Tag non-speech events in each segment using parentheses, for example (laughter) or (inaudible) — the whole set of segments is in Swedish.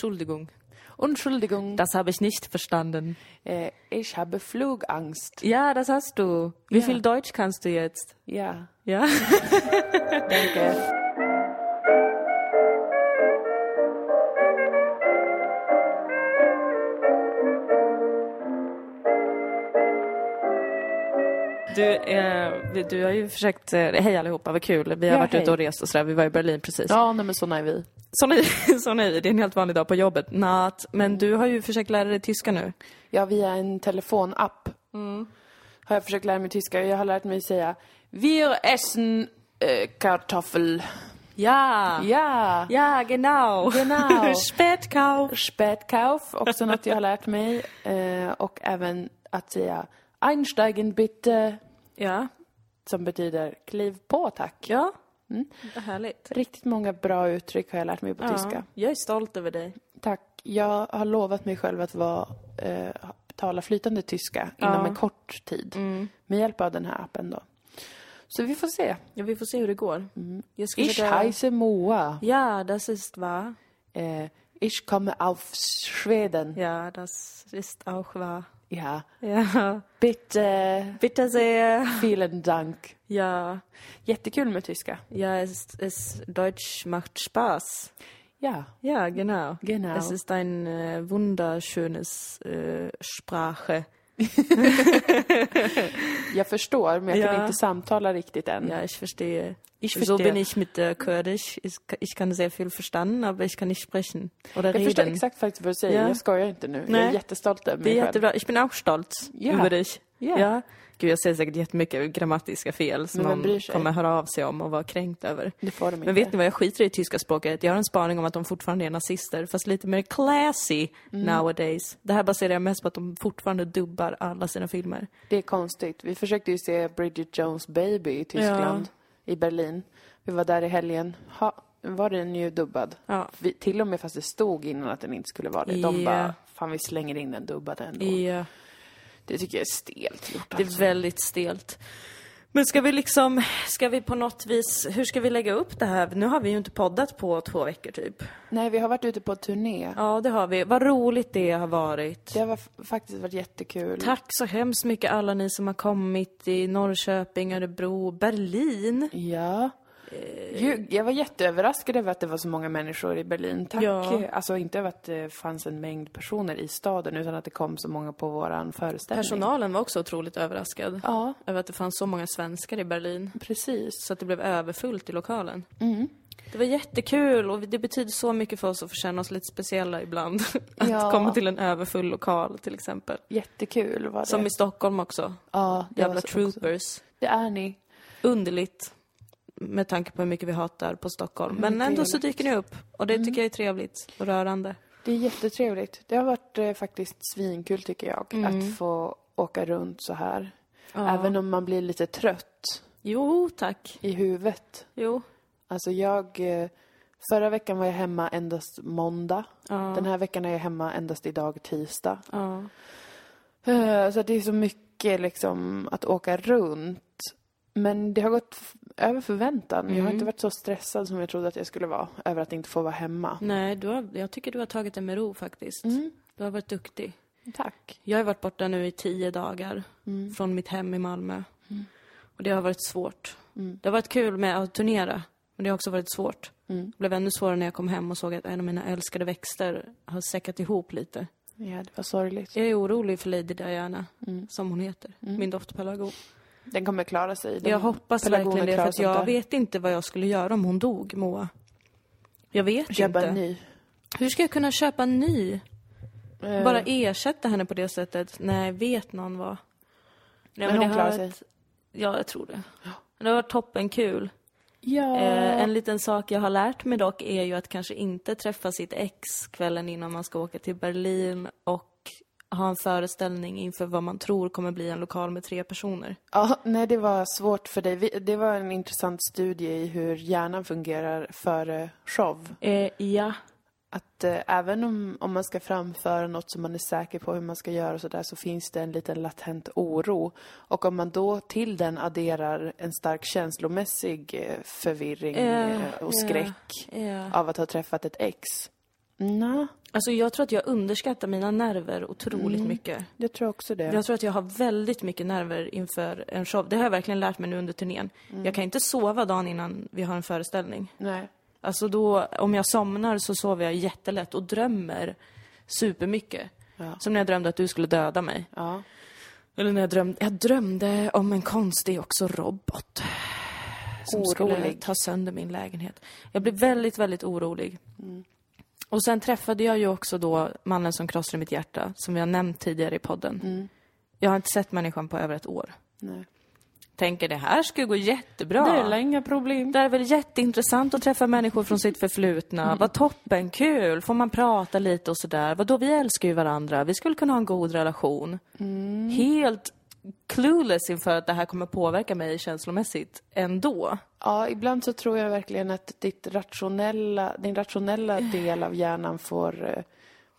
Entschuldigung. Entschuldigung, Das habe ich nicht verstanden. äh, ich habe Flugangst. Ja, das hast du. Wie Ja. viel Deutsch kannst du jetzt? Ja, Ja? (laughs) danke. Du, eh, du har ju försökt... Eh, hej allihopa, vad kul. Vi har Ja, varit hej. ute och rest och sådär. Vi var i Berlin precis. Ja, nej, men såna är vi. Sån är, (laughs) sån är vi. Det är en helt vanlig dag på jobbet. Natt. Men du har ju försökt lära dig tyska nu. Ja, via en telefonapp har jag försökt lära mig tyska. Jag har lärt mig säga Wir essen äh, Kartoffel. Ja! Ja, Ja, genau. Genau. (laughs) Spätkauf. Spätkauf, också något jag har lärt mig. Eh, och även att säga Einsteigen bitte, Ja. som betyder kliv på tack. Ja. Vad härligt. Riktigt många bra uttryck har jag lärt mig på tyska. Ja, jag är stolt över dig. Tack. Jag har lovat mig själv att vara, eh, tala flytande tyska inom Ja. en kort tid. Med hjälp av den här appen då. Så vi får se. Ja, vi får se hur det går. Jag ska Ich försöka- heiße Moa. Ja, das ist wahr. Eh, ich komme auf Schweden. Ja, das ist auch wahr. Ja. Ja. Bitte. Bitte sehr. Vielen Dank. Ja. Jättekul med tyska. Ja, es, es, Deutsch macht Spaß. Ja. Ja, genau. Genau. Es ist ein äh, wunderschönes äh, Sprache. (laughs) Jag förstår, men jag kan Ja. inte samtala riktigt än. Ja, ich verstehe. Ich So verstehe. bin ich mit äh, Kurdisch. Ich, ich kann sehr viel verstanden, aber ich kann nicht sprechen oder Jag förstår reden. exakt faktiskt vad du säger. Ja. Jag skojar inte nu. Jag är Nej. jättestolt över Det mig är själv. jättebra. Ich bin auch stolz Ja. über dich. Ja. ja. Gud, jag säger säkert jättemycket grammatiska fel som sig? kommer höra av sig om och vara kränkt över. Det får de inte. Men vet ni vad jag skiter i tyska språket? Jag har en spaning om att de fortfarande är nazister, fast lite mer classy Mm. nowadays. Det här baserar jag mest på att de fortfarande dubbar alla sina filmer. Det är konstigt. Vi försökte ju se Bridget Jones Baby i Tyskland, i Berlin. Vi var där i helgen. Ha, var den ju dubbad? Ja. Vi, till och med fast det stod innan att den inte skulle vara det. De Ja. bara, fan vi slänger in den dubbade ändå. Ja, Det tycker jag är stelt gjort det är alltså. väldigt stelt. Men ska vi liksom, ska vi på något vis, hur ska vi lägga upp det här? Nu har vi ju inte poddat på två veckor typ. Nej, vi har varit ute på turné. Ja, det har vi. Vad roligt det har varit. Det har faktiskt varit jättekul. Tack så hemskt mycket alla ni som har kommit i Norrköping, Örebro, Berlin. Ja. Eh. Jag var jätteöverraskad över att det var så många människor i Berlin. Tack. Ja. Alltså inte över att det fanns en mängd personer i staden utan att det kom så många på våran föreställning. Personalen var också otroligt överraskad Ja, över att det fanns så många svenskar i Berlin. precis. Så att det blev överfullt i lokalen. Mm. Det var jättekul och det betyder så mycket för oss att få känna oss lite speciella ibland. (laughs) Att Ja. komma till en överfull lokal till exempel. Jättekul var det. Som i Stockholm också. ja, det Jävla så också. troopers. Det är ni. Underligt. Med tanke på hur mycket vi hatar på Stockholm. Men ändå så dyker ni upp. Och det tycker jag är trevligt och rörande. Det är jättetrevligt. Det har varit eh, faktiskt svinkul tycker jag. Att få åka runt så här. Ja. Även om man blir lite trött Jo, tack. i huvudet. Jo. Alltså jag... eh, Förra veckan var jag hemma endast måndag. Ja. Den här veckan är jag hemma endast idag tisdag. Ja. Eh, Så det är så mycket liksom att åka runt. Men det har gått över förväntan. Jag Mm. har inte varit så stressad som jag trodde att jag skulle vara över att inte få vara hemma. Nej, du har, jag tycker du har tagit det med ro faktiskt. Mm. Du har varit duktig. Tack. Jag har varit borta nu i tio dagar Mm. från mitt hem i Malmö. Och det har varit svårt. Det har varit kul med att turnera, men det har också varit svårt. Mm. Det blev ännu svårare när jag kom hem och såg att en av mina älskade växter har säckat ihop lite. Ja, det var sorgligt. Jag är orolig för Lady Diana, som hon heter. Min dotter Pelago. Den kommer klara sig. De jag hoppas verkligen det, för jag vet inte vad jag skulle göra om hon dog, Moa. Jag vet Köpa inte. en ny. Hur ska jag kunna köpa en ny? Eh, Bara ersätta henne på det sättet? Nej, vet någon vad? Nej, Men hon det klarar har sig. Ja, jag tror det. Det har varit toppen kul. Ja. Eh, en liten sak jag har lärt mig dock är ju att kanske inte träffa sitt ex kvällen innan man ska åka till Berlin och ha en föreställning inför vad man tror kommer bli en lokal med tre personer. Ja, nej det var svårt för dig. Vi- Det var en intressant studie i hur hjärnan fungerar före show. Eh, ja. Att eh, även om, om man ska framföra något som man är säker på hur man ska göra och sådär så finns det en liten latent oro. Och om man då till den adderar en stark känslomässig eh, förvirring Ja, eh, och skräck ja. av att ha träffat ett ex. Nej, Alltså jag tror att jag underskattar mina nerver otroligt mycket. jag tror också det. Jag tror att jag har väldigt mycket nerver inför en show. Det har jag verkligen lärt mig nu under turnén. Jag kan inte sova dagen innan vi har en föreställning. Nej. Alltså då, om jag somnar så sover jag jättelätt och drömmer supermycket. Ja. Som när jag drömde att du skulle döda mig. Ja. Eller när jag drömde, jag drömde om en konstig också robot. Som skulle Orolig. ta sönder min lägenhet. Jag blev väldigt, väldigt orolig. Och sen träffade jag ju också då mannen som krossade mitt hjärta, som vi har nämnt tidigare i podden. Jag har inte sett människan på över ett år. Nej. Tänker det här skulle gå jättebra. Det är väl inga problem. Det är väl jätteintressant att träffa människor från sitt förflutna. Vad toppen, kul, får man prata lite och sådär. Vadå, vi älskar ju varandra. Vi skulle kunna ha en god relation. Helt clueless inför att det här kommer påverka mig känslomässigt ändå. Ja, ibland så tror jag verkligen att ditt rationella, din rationella del av hjärnan får, eh,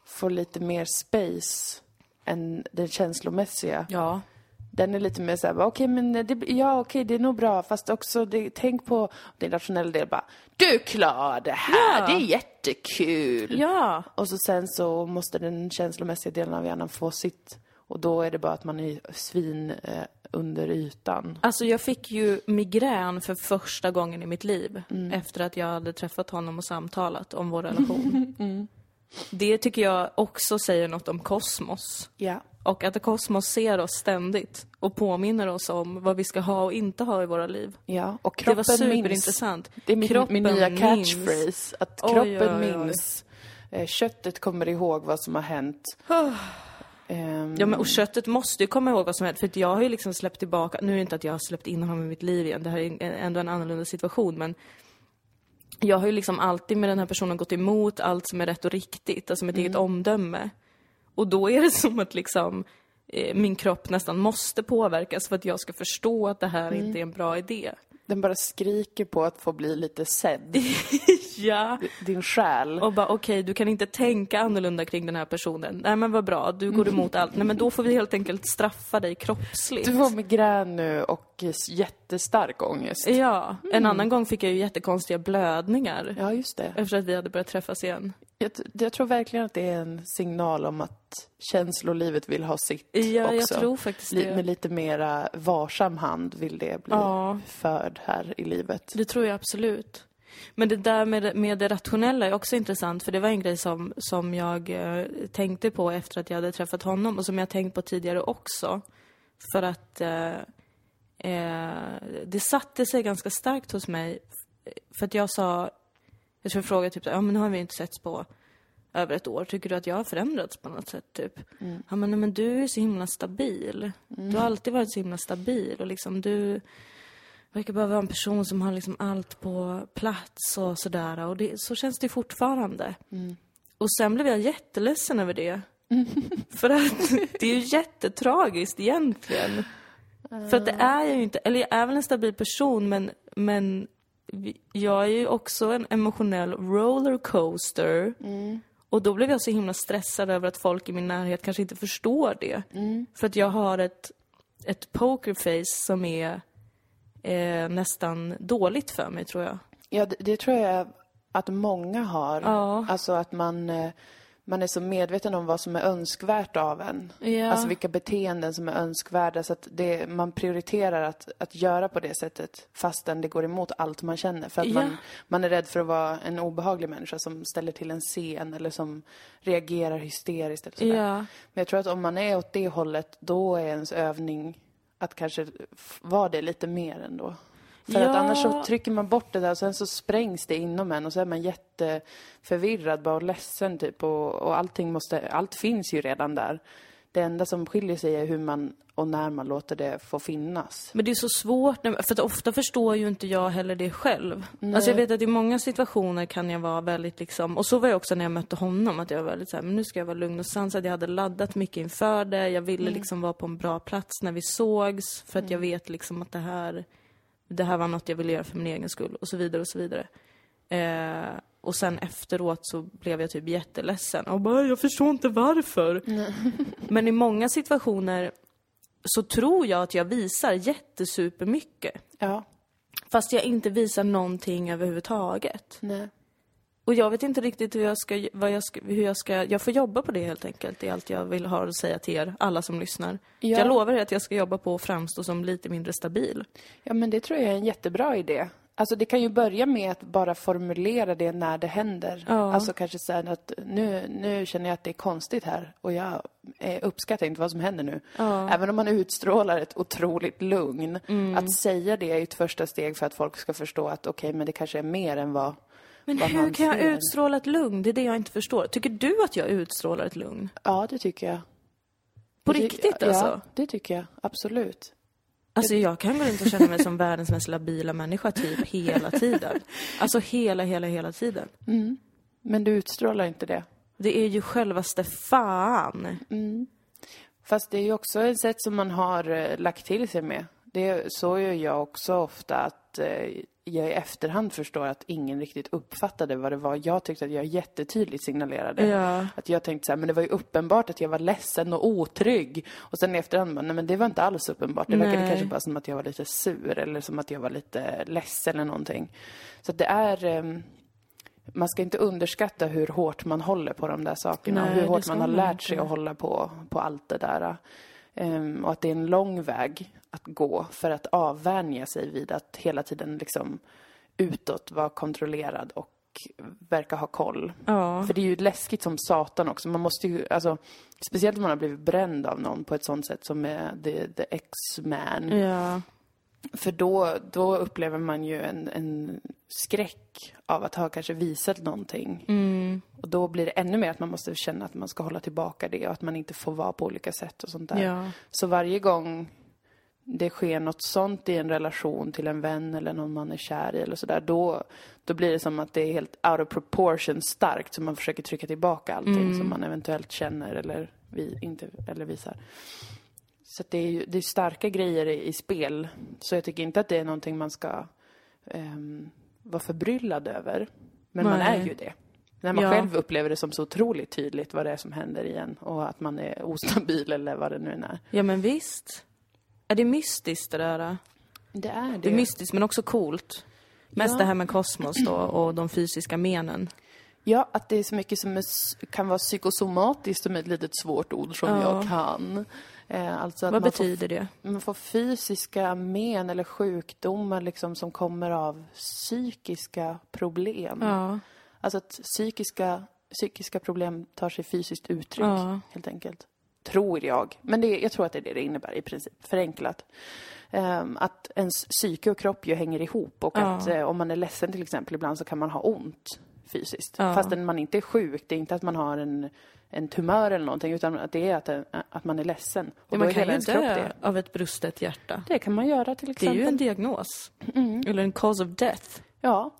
får lite mer space än den känslomässiga. Ja. Den är lite mer såhär, okej men det, ja okej det är nog bra fast också det, tänk på din rationella del bara, du klarar det här, Ja. det är jättekul. Ja. Och så sen så måste den känslomässiga delen av hjärnan få sitt och då är det bara att man är svin eh, under ytan. Alltså jag fick ju migrän för första gången i mitt liv. Efter att jag hade träffat honom och samtalat om vår (laughs) relation. Det tycker jag också säger något om kosmos. Ja. Och att kosmos ser oss ständigt och påminner oss om vad vi ska ha och inte ha i våra liv. Ja, och Det kroppen var minns. superintressant. Det är min, Kroppen min nya minns. catchphrase. Att Oj, kroppen oj, oj. minns. Eh, köttet kommer ihåg vad som har hänt. Ehm, Ja, men och köttet måste ju komma ihåg vad som hänt. För att jag har ju liksom släppt tillbaka, nu är det inte att jag har släppt in honom i mitt liv igen, det här är ändå en annorlunda situation, men jag har ju liksom alltid med den här personen gått emot allt som är rätt och riktigt, alltså mitt eget omdöme. Och då är det (laughs) som att liksom eh, min kropp nästan måste påverkas för att jag ska förstå att det här inte är en bra idé. Den bara skriker på att få bli lite sedd. (laughs) Ja. Din själ. Och bara okej, du kan inte tänka annorlunda kring den här personen. Nej men vad bra, du går (laughs) emot allt. Nej men då får vi helt enkelt straffa dig kroppsligt. Du har migrän nu och jättestark ångest. Ja, en annan gång fick jag ju jättekonstiga blödningar. Ja, just det. Efter att vi hade börjat träffas igen. Jag, jag tror verkligen att det är en signal om att känslolivet vill ha sitt Ja, jag också. tror faktiskt det. Med lite mera varsam hand vill det bli Ja. förd här i livet. Det tror jag absolut. Men det där med, det- med det rationella är också intressant, för det var en grej som, som jag eh, tänkte på efter att jag hade träffat honom och som jag tänkt på tidigare också. För att eh, eh, det satte sig ganska starkt hos mig. För att jag sa, jag tror jag frågade typ så här, ja men nu har vi inte setts på över ett år. Tycker du att jag har förändrats på något sätt typ? Ja men, nej, men du är så himla stabil. Du har alltid varit så himla stabil och liksom du verkar bara vara en person som har liksom allt på plats och sådär. Och det, så känns det fortfarande. Och sen blev jag jätteledsen över det. (laughs) För att det är ju jättetragiskt egentligen. För att det är jag ju inte, eller jag är väl en stabil person men, men jag är ju också en emotionell rollercoaster. Och då blev jag så himla stressad över att folk i min närhet kanske inte förstår det. För att jag har ett, ett pokerface som är eh, nästan dåligt för mig tror jag. Ja, det, det tror jag att många har. Ja. Alltså att man, eh, man är så medveten om vad som är önskvärt av en. Ja. Alltså vilka beteenden som är önskvärda. Så att det, man prioriterar att, att göra på det sättet fastän det går emot allt man känner. För att Ja. man, man är rädd för att vara en obehaglig människa som ställer till en scen eller som reagerar hysteriskt eller sådär. Ja. Men jag tror att om man är åt det hållet, då är ens övning att kanske vara det lite mer ändå. För Ja. att annars så trycker man bort det där och sen så sprängs det inom en och så är man jätteförvirrad bara och ledsen typ och, och allting måste, allt finns ju redan där. Det enda som skiljer sig är hur man och när man låter det få finnas. Men det är så svårt, för att ofta förstår ju inte jag heller det själv. Alltså jag vet att i många situationer kan jag vara väldigt liksom, och så var jag också när jag mötte honom, att jag var väldigt såhär, men nu ska jag vara lugn och sansad. Jag hade laddat mycket inför det, jag ville liksom vara på en bra plats när vi sågs, för att jag vet liksom att det här, det här var något jag ville göra för min egen skull, och så vidare och så vidare. Eh, och sen efteråt så blev jag typ jätteledsen och bara, jag förstår inte varför. Men i många situationer så tror jag att jag visar jättesupermycket. Ja. Fast jag inte visar någonting överhuvudtaget. Nej. Och jag vet inte riktigt hur jag ska, vad jag ska, hur jag ska, jag får jobba på det helt enkelt. Det är allt jag vill ha att säga till er, alla som lyssnar. Ja. Jag lovar er att jag ska jobba på att framstå som lite mindre stabil. Ja, men det tror jag är en jättebra idé. Alltså det kan ju börja med att bara formulera det när det händer. Ja. Alltså kanske säga att nu, nu känner jag att det är konstigt här och jag eh, uppskattar inte vad som händer nu. Även om man utstrålar ett otroligt lugn. Att säga det är ett första steg för att folk ska förstå att okej, men det kanske är mer än vad Men hur kan jag ser. utstråla ett lugn? Det är det jag inte förstår. Tycker du att jag utstrålar ett lugn? Ja, det tycker jag. På Det ty- riktigt alltså? Ja, det tycker jag. Absolut. Alltså jag kan gå runt och känna mig som (laughs) världens mest labila människa typ hela tiden. Alltså hela, hela, hela tiden. Men du utstrålar inte det. Det är ju självaste fan. Fast det är ju också ett sätt som man har eh, lagt till sig med. Det så gör jag också ofta att eh, jag i efterhand förstår att ingen riktigt uppfattade vad det var. Jag tyckte att jag jättetydligt signalerade. Ja. Att jag tänkte så här, men det var ju uppenbart att jag var ledsen och otrygg. Och sen i efterhand bara, nej men det var inte alls uppenbart. Det verkade Nej. kanske bara som att jag var lite sur eller som att jag var lite ledsen eller någonting. Så att det är... ehm, man ska inte underskatta hur hårt man håller på de där sakerna Nej, och hur hårt man har lärt sig att hålla på, på allt det där. Ehm, och att det är en lång väg att gå för att avvänja sig vid att hela tiden liksom utåt vara kontrollerad och verka ha koll. Ja. För det är ju läskigt som satan också. Man måste ju, alltså, speciellt om man har blivit bränd av någon på ett sånt sätt som är the, the X-man. Ja. För då, då upplever man ju en, en skräck av att ha kanske visat någonting. Mm. Och då blir det ännu mer att man måste känna att man ska hålla tillbaka det och att man inte får vara på olika sätt och sånt där. Ja. Så varje gång det sker något sånt i en relation till en vän eller någon man är kär i eller sådär, då, då blir det som att det är helt out of proportion starkt, så man försöker trycka tillbaka allting som man eventuellt känner eller, vi, inte, eller visar. Så det är ju det är starka grejer i, i spel, så jag tycker inte att det är någonting man ska ehm, vara förbryllad över. Men man Nej. är ju det. När man Ja. själv upplever det som så otroligt tydligt vad det är som händer igen och att man är ostabil eller vad det nu är. ja, men visst. Är det mystiskt det där? Det är Det är mystiskt men också coolt. Mest Ja. det här med kosmos då och de fysiska menen. Ja, att det är så mycket som är, kan vara psykosomatiskt som är ett litet svårt ord som Ja. jag kan. Eh, alltså Vad betyder det? Får, man får fysiska men eller sjukdomar liksom som kommer av psykiska problem. Ja. Alltså att psykiska, psykiska problem tar sig fysiskt uttryck, Ja. helt enkelt. Tror jag. Men det, jag tror att det är det det innebär i princip, förenklat. Ehm, att ens psyke och kropp ju hänger ihop och Ja. att eh, om man är ledsen till exempel ibland så kan man ha ont fysiskt. Ja. Fastän man inte är sjuk, det är inte att man har en, en tumör eller någonting utan att det är att, en- att man är ledsen. Och Ja, man kan ju dö av ett brustet hjärta. Det kan man göra till Det är exempel. ju en diagnos. Eller en cause of death. Ja.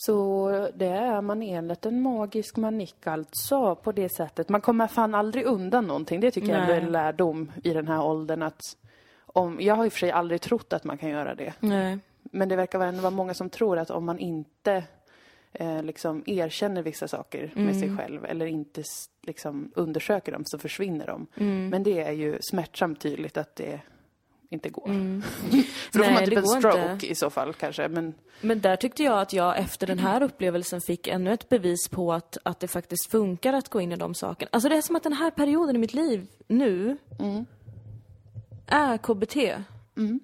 Så det är man enligt en magisk manik alltså på det sättet. Man kommer fan aldrig undan någonting. Det tycker jag ändå är Nej. en lärdom i den här åldern att om, jag har i och för sig aldrig trott att man kan göra det. Nej. Men det verkar ändå vara många som tror att om man inte eh, liksom erkänner vissa saker med sig själv eller inte liksom undersöker dem så försvinner de. Men det är ju smärtsamt tydligt att det inte går. (laughs) För då får Nej, man typ det en stroke inte. i så fall kanske. Men Men där tyckte jag att jag efter den här upplevelsen fick ännu ett bevis på att, att det faktiskt funkar att gå in i de sakerna. Alltså det är som att den här perioden i mitt liv nu är KBT.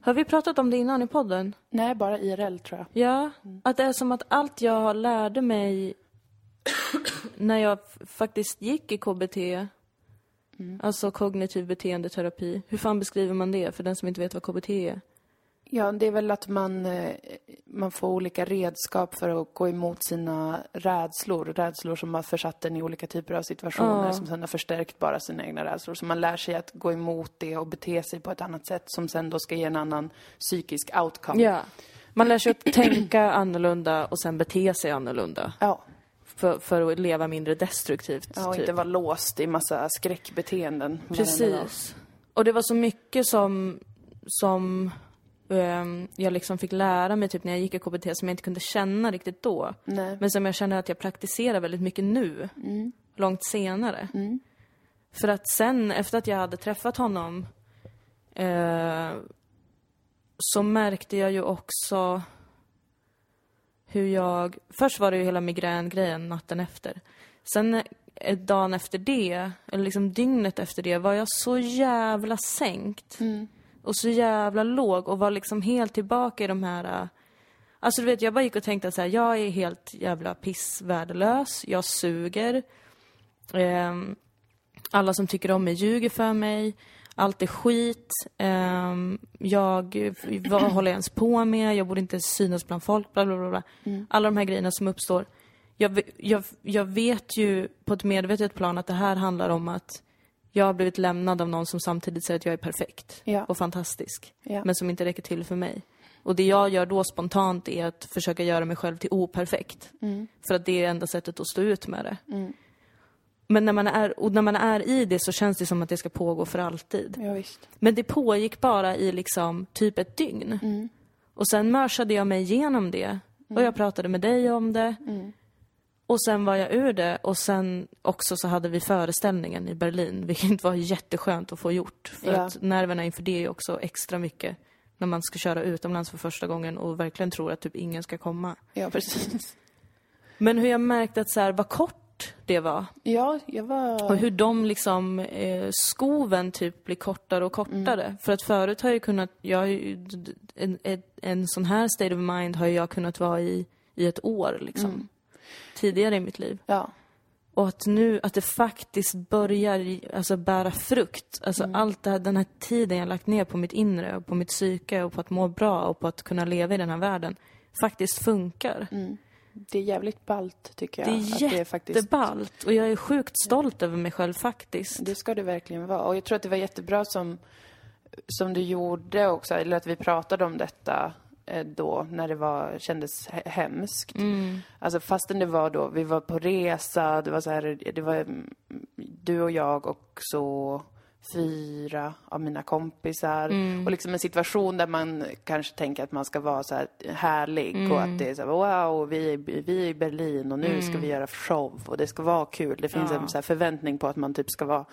Har vi pratat om det innan i podden? nej, bara IRL tror jag. Ja, att det är som att allt jag lärde mig (coughs) när jag faktiskt gick i KBT, alltså kognitiv beteendeterapi. Hur fan beskriver man det för den som inte vet vad KBT är? Ja, det är väl att man, eh, man får olika redskap för att gå emot sina rädslor. Rädslor som har försatt en i olika typer av situationer Ja. som sen har förstärkt bara sina egna rädslor. Så man lär sig att gå emot det och bete sig på ett annat sätt som sen då ska ge en annan psykisk outcome. Ja. Man lär sig att tänka annorlunda och sen bete sig annorlunda. Ja, För, för att leva mindre destruktivt. ja och typ. inte vara låst i massa skräckbeteenden. Precis. Och det var så mycket som, som ehm, jag liksom fick lära mig typ när jag gick i KBT som jag inte kunde känna riktigt då. Nej. Men som jag känner att jag praktiserar väldigt mycket nu. Långt senare. För att sen, efter att jag hade träffat honom, eh, så märkte jag ju också hur jag... Först var det ju hela migrängrejen natten efter. Sen eh, dagen efter det, eller liksom dygnet efter det, var jag så jävla sänkt. Och så jävla låg och var liksom helt tillbaka i de här... eh, Alltså du vet, jag bara gick och tänkte att så här, jag är helt jävla pissvärdelös, jag suger. Ehm, alla som tycker om mig ljuger för mig. Allt är skit. Ehm, jag, vad håller jag ens på med? Jag borde inte synas bland folk. Bla, bla, bla, bla. Alla de här grejerna som uppstår. Jag, jag, jag vet ju på ett medvetet plan att det här handlar om att jag har blivit lämnad av någon som samtidigt säger att jag är perfekt Ja. och fantastisk. Ja. Men som inte räcker till för mig. Och det jag gör då spontant är att försöka göra mig själv till operfekt. För att det är enda sättet att stå ut med det. Men när man, är, och när man är i det så känns det som att det ska pågå för alltid. Ja, visst. Men det pågick bara i liksom typ ett dygn. Och sen mörsade jag mig igenom det. Och jag pratade med dig om det. Och sen var jag ur det och sen också så hade vi föreställningen i Berlin, (laughs) vilket var jätteskönt att få gjort. För Ja. att nerverna inför det är också extra mycket när man ska köra utomlands för första gången och verkligen tror att typ ingen ska komma. Ja, precis. Men hur jag märkte att så här, vad kort det var. Ja, jag var... Och hur de liksom, eh, skoven typ blir kortare och kortare. För att förut har jag kunnat, jag en, en, en sån här state of mind har jag kunnat vara i, i ett år liksom. Tidigare i mitt liv. Ja. Och att nu, att det faktiskt börjar alltså, bära frukt. Alltså allt det här, den här tiden jag lagt ner på mitt inre och på mitt psyke och på att må bra och på att kunna leva i den här världen faktiskt funkar. Det är jävligt ballt, tycker jag. Det är är faktiskt... jätteballt och jag är sjukt stolt över mig själv faktiskt. Det ska det verkligen vara. Och jag tror att det var jättebra som, som du gjorde också, eller att vi pratade om detta eh, då, när det var, kändes he- hemskt. Alltså fastän det var då, vi var på resa, det var så här, det var mm, du och jag och så fyra av mina kompisar. Och liksom en situation där man kanske tänker att man ska vara så här härlig och att det är så här, wow, vi är, vi är i Berlin och nu ska vi göra show och det ska vara kul. Det finns Ja. en så förväntning på att man typ ska vara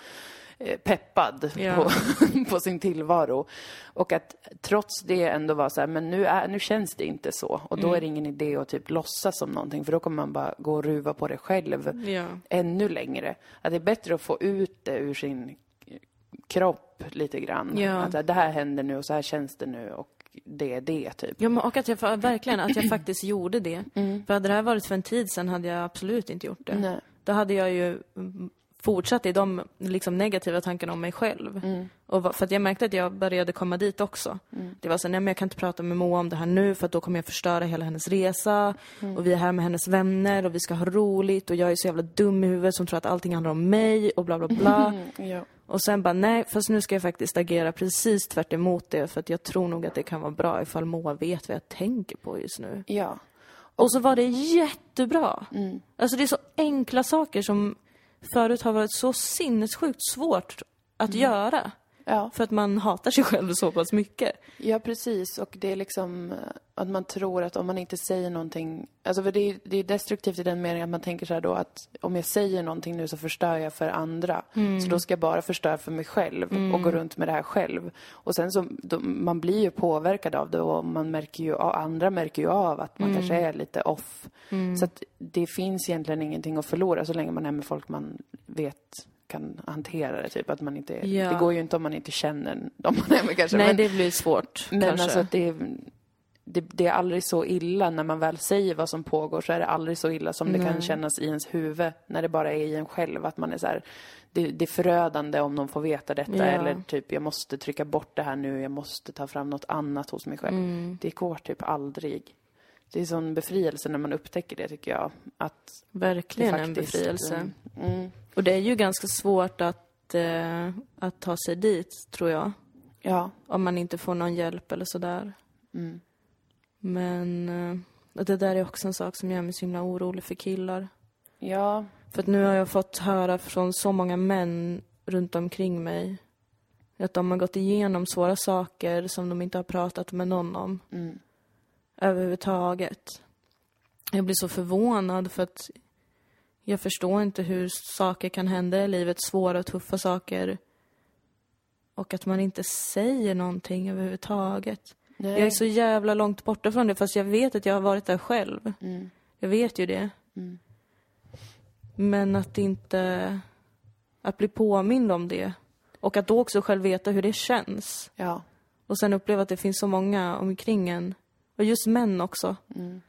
eh, peppad Ja. på, (laughs) på sin tillvaro. Och att trots det ändå vara så här, men nu, är, nu känns det inte så. Och då är det ingen idé att typ låtsas som någonting, för då kommer man bara gå och ruva på det själv Ja. ännu längre. Att det är bättre att få ut det ur sin kropp lite grann. Ja. Att det här händer nu och så här känns det nu och det är det typ. Ja, men och att jag verkligen, att jag faktiskt gjorde det. För hade det här varit för en tid sedan hade jag absolut inte gjort det. Nej. Då hade jag ju mm, fortsatt i de liksom, negativa tankarna om mig själv. Och va- för att jag märkte att jag började komma dit också. Det var så nej men jag kan inte prata med Moa om det här nu för att då kommer jag förstöra hela hennes resa. Och vi är här med hennes vänner och vi ska ha roligt och jag är så jävla dum i huvudet som tror att allting handlar om mig och bla bla bla. (laughs) Ja. Och sen bara, nej, fast nu ska jag faktiskt agera precis tvärt emot det för att jag tror nog att det kan vara bra ifall Moa vet vad jag tänker på just nu. ja. Och så var det jättebra. Alltså det är så enkla saker som förut har varit så sinnessjukt svårt att göra. Ja. För att man hatar sig själv så pass mycket. Ja, precis. Och det är liksom eh, att man tror att om man inte säger någonting... Alltså för det är, det är destruktivt i den meningen att man tänker så här då att om jag säger någonting nu så förstör jag för andra. Så då ska jag bara förstöra för mig själv och gå runt med det här själv. Och sen så, då, man blir ju påverkad av det och man märker ju, andra märker ju av att man kanske är lite off. Så att det finns egentligen ingenting att förlora så länge man är med folk man vet kan hantera det. Typ att man inte, Ja. Det går ju inte om man inte känner dem man är med kanske. Nej, men, det blir svårt men kanske. alltså att det, är- det, det är aldrig så illa när man väl säger vad som pågår så är det aldrig så illa som det kan kännas i ens huvud när det bara är i en själv. Att man är så här, det, det är förödande om de får veta detta Ja. eller typ jag måste trycka bort det här nu, jag måste ta fram något annat hos mig själv. Mm. Det går typ aldrig. Det är sån befrielse när man upptäcker det tycker jag. Att Verkligen en faktiskt, befrielse. Mm, Och det är ju ganska svårt att, eh, att ta sig dit, tror jag. ja. Om man inte får någon hjälp eller sådär. Mm. Men eh, det där är också en sak som gör mig så himla orolig för killar. Ja. För att nu har jag fått höra från så många män runt omkring mig att de har gått igenom svåra saker som de inte har pratat med någon om Mm. Överhuvudtaget. Jag blir så förvånad för att jag förstår inte hur saker kan hända i livet, svåra och tuffa saker och att man inte säger någonting överhuvudtaget. Nej. Jag är så jävla långt borta från det fast jag vet att jag har varit där själv. Mm. Jag vet ju det. Men att inte... Att bli påmind om det. Och att då också själv veta hur det känns. Ja. Och sen uppleva att det finns så många omkring en. Och just män också. Mm.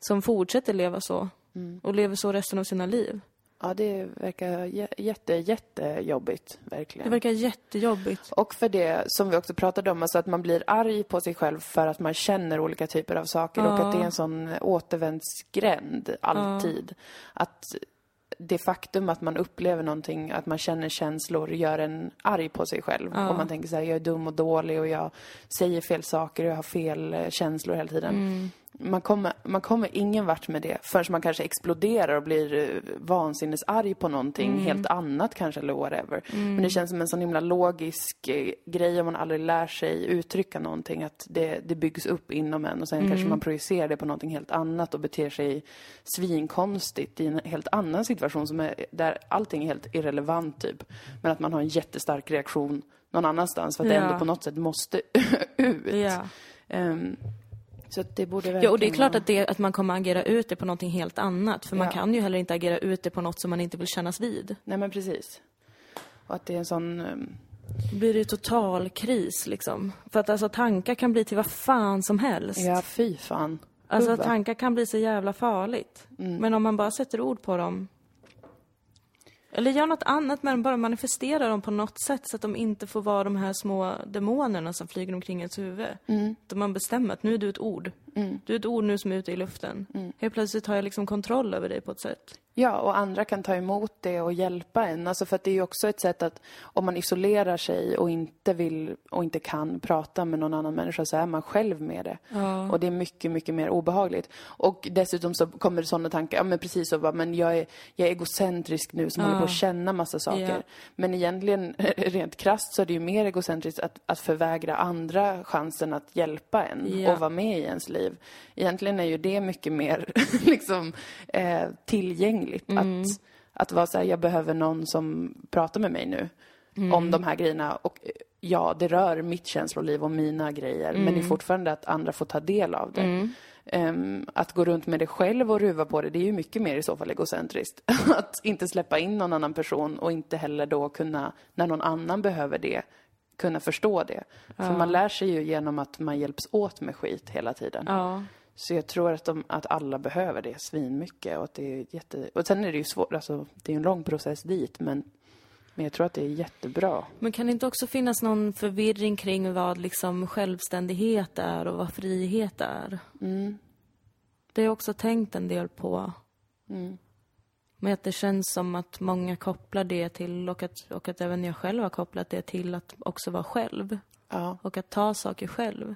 Som fortsätter leva så. Och lever så resten av sina liv. Ja, det verkar jä- jätte, jättejobbigt, verkligen. Det verkar jättejobbigt. Och för det som vi också pratade om, alltså att man blir arg på sig själv för att man känner olika typer av saker och att det är en sån återvändsgränd alltid. Att det faktum att man upplever någonting, att man känner känslor, gör en arg på sig själv. Om man tänker så här, jag är dum och dålig och jag säger fel saker och jag har fel eh, känslor hela tiden. Man, kommer, man kommer ingen vart med det förrän man kanske exploderar och blir eh, vansinnesarg på någonting helt annat kanske eller whatever. Men det känns som en sån himla logisk eh, grej om man aldrig lär sig uttrycka någonting att det, det byggs upp inom en och sen kanske man projicerar det på någonting helt annat och beter sig svinkonstigt i en helt annan situation som är, där allting är helt irrelevant typ. Men att man har en jättestark reaktion någon annanstans för att det Ja. ändå på något sätt måste (laughs) ut. Ja. Ehm, så det borde verkligen Ja, och det är klart att, det, att man kommer agera ut det på någonting helt annat. För man Ja. kan ju heller inte agera ut det på något som man inte vill kännas vid. Nej men precis. Och att det är en sån... ehm, Då blir det ju total kris liksom. För att alltså tankar kan bli till vad fan som helst. Ja, fy fan. Alltså tankar kan bli så jävla farligt. Mm. Men om man bara sätter ord på dem. Eller gör något annat med dem, bara manifesterar dem på något sätt så att de inte får vara de här små demonerna som flyger omkring ens huvud. Mm. Då man bestämmer att nu är du ett ord. Du är ett ord nu som är ute i luften. Mm. Helt plötsligt har jag liksom kontroll över dig på ett sätt. Ja, och andra kan ta emot det och hjälpa en. Alltså för att det är ju också ett sätt att om man isolerar sig och inte vill och inte kan prata med någon annan människa så är man själv med det. Och det är mycket, mycket mer obehagligt. Och dessutom så kommer det sådana tankar, ja men precis så bara, men jag är, jag är egocentrisk nu som håller på att känna massa saker. Ja. Men egentligen, (laughs) rent krasst så är det ju mer egocentriskt att, att förvägra andra chansen att hjälpa en Ja. och vara med i ens liv. Egentligen är ju det mycket mer (laughs) liksom eh, tillgängligt. Mm. Att, att vara så här, jag behöver någon som pratar med mig nu Mm. om de här grejerna. Och eh, ja, det rör mitt känsloliv och mina grejer. Men Mm. det är fortfarande att andra får ta del av det. Ehm, att gå runt med det själv och ruva på det, det är ju mycket mer i så fall egocentriskt. (laughs) att inte släppa in någon annan person och inte heller då kunna, när någon annan behöver det, kunna förstå det. För man lär sig ju genom att man hjälps åt med skit hela tiden. Ja. Så jag tror att, de, att alla behöver det svinmycket och att det är jätte... Och sen är det ju svårt, alltså det är en lång process dit men, men jag tror att det är jättebra. Men kan det inte också finnas någon förvirring kring vad liksom självständighet är och vad frihet är? Mm. Det har jag också tänkt en del på. Mm. Men att det känns som att många kopplar det till, och att, och att även jag själv har kopplat det till att också vara själv. Ja. Och att ta saker själv.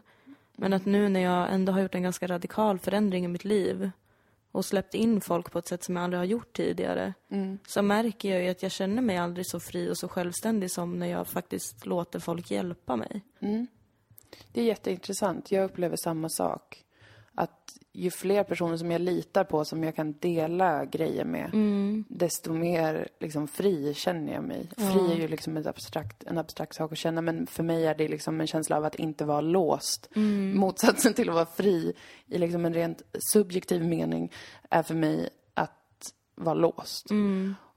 Men att nu när jag ändå har gjort en ganska radikal förändring i mitt liv och släppt in folk på ett sätt som jag aldrig har gjort tidigare. Så märker jag ju att jag känner mig aldrig så fri och så självständig som när jag faktiskt låter folk hjälpa mig. Det är jätteintressant. Jag upplever samma sak. Ju fler personer som jag litar på, som jag kan dela grejer med, desto mer liksom, fri känner jag mig. Fri är ju liksom ett abstrakt, en abstrakt sak att känna, men för mig är det liksom en känsla av att inte vara låst. Motsatsen till att vara fri i liksom en rent subjektiv mening är för mig att vara låst.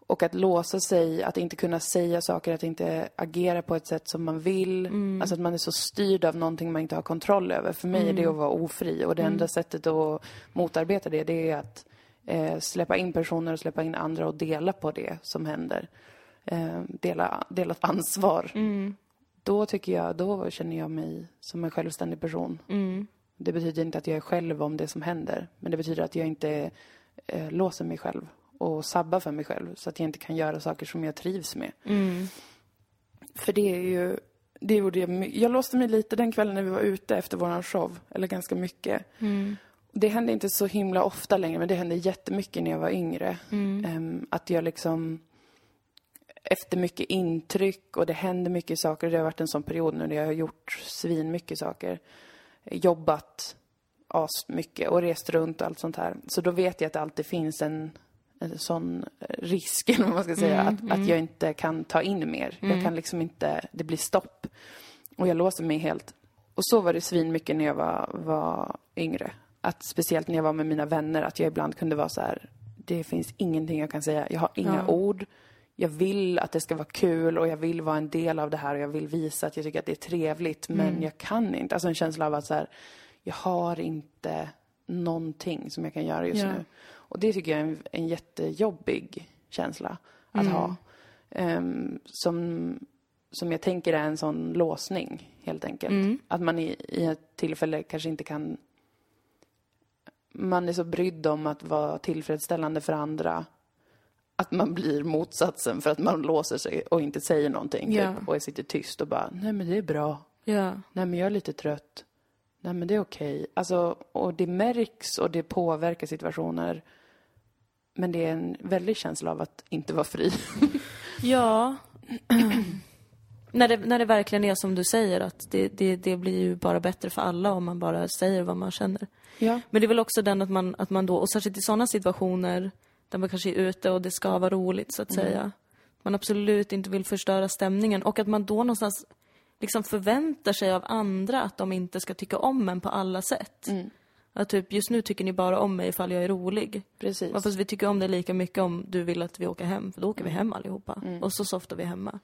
Och att låsa sig, att inte kunna säga saker, att inte agera på ett sätt som man vill. Alltså att man är så styrd av någonting man inte har kontroll över. För mig är det att vara ofri. Och det enda sättet att motarbeta det, det är att eh, släppa in personer och släppa in andra och dela på det som händer. Eh, dela, dela ansvar. Då tycker jag, då känner jag mig som en självständig person. Det betyder inte att jag är själv om det som händer. Men det betyder att jag inte eh, låser mig själv och sabbar för mig själv så att jag inte kan göra saker som jag trivs med. För det är ju, det gjorde jag Jag låste mig lite den kvällen när vi var ute efter våran show, eller ganska mycket. Det hände inte så himla ofta längre, men det hände jättemycket när jag var yngre. Ehm, att jag liksom efter mycket intryck och det händer mycket saker. Det har varit en sån period nu när jag har gjort svin mycket saker. Jobbat as mycket och rest runt och allt sånt här. Så då vet jag att det alltid finns en, en sån risk, (laughs) eller vad man ska säga, att, att jag inte kan ta in mer. Jag kan liksom inte, det blir stopp. Och jag låser mig helt. och så var det svin mycket när jag var, var yngre. Att speciellt när jag var med mina vänner, att jag ibland kunde vara så här, det finns ingenting jag kan säga, jag har inga Ja. ord. Jag vill att det ska vara kul och jag vill vara en del av det här och jag vill visa att jag tycker att det är trevligt, men jag kan inte. Alltså en känsla av att så här, jag har inte någonting som jag kan göra just Ja. nu. Och det tycker jag är en, en jättejobbig känsla att ha. Ehm, som, som jag tänker är en sån låsning, helt enkelt. Att man i, i ett tillfälle kanske inte kan... Man är så brydd om att vara tillfredsställande för andra att man blir motsatsen för att man låser sig och inte säger någonting. Ja. Typ, och sitter tyst och bara, nej men det är bra. Ja. Nej men jag är lite trött. Nej men det är okej. Alltså, och det märks och det påverkar situationer. Men det är en väldig känsla av att inte vara fri. (laughs) Ja. när, det, när det verkligen är som du säger, att det, det, det blir ju bara bättre för alla om man bara säger vad man känner. Ja. Men det är väl också den att man, att man då, och särskilt i sådana situationer där man kanske är ute och det ska vara roligt så att säga. Man absolut inte vill förstöra stämningen och att man då någonstans liksom förväntar sig av andra att de inte ska tycka om en på alla sätt. Att typ, just nu tycker ni bara om mig ifall jag är rolig. Precis. Ja, fast vi tycker om dig lika mycket om du vill att vi åker hem, för då åker vi hem allihopa. Och så softar vi hemma.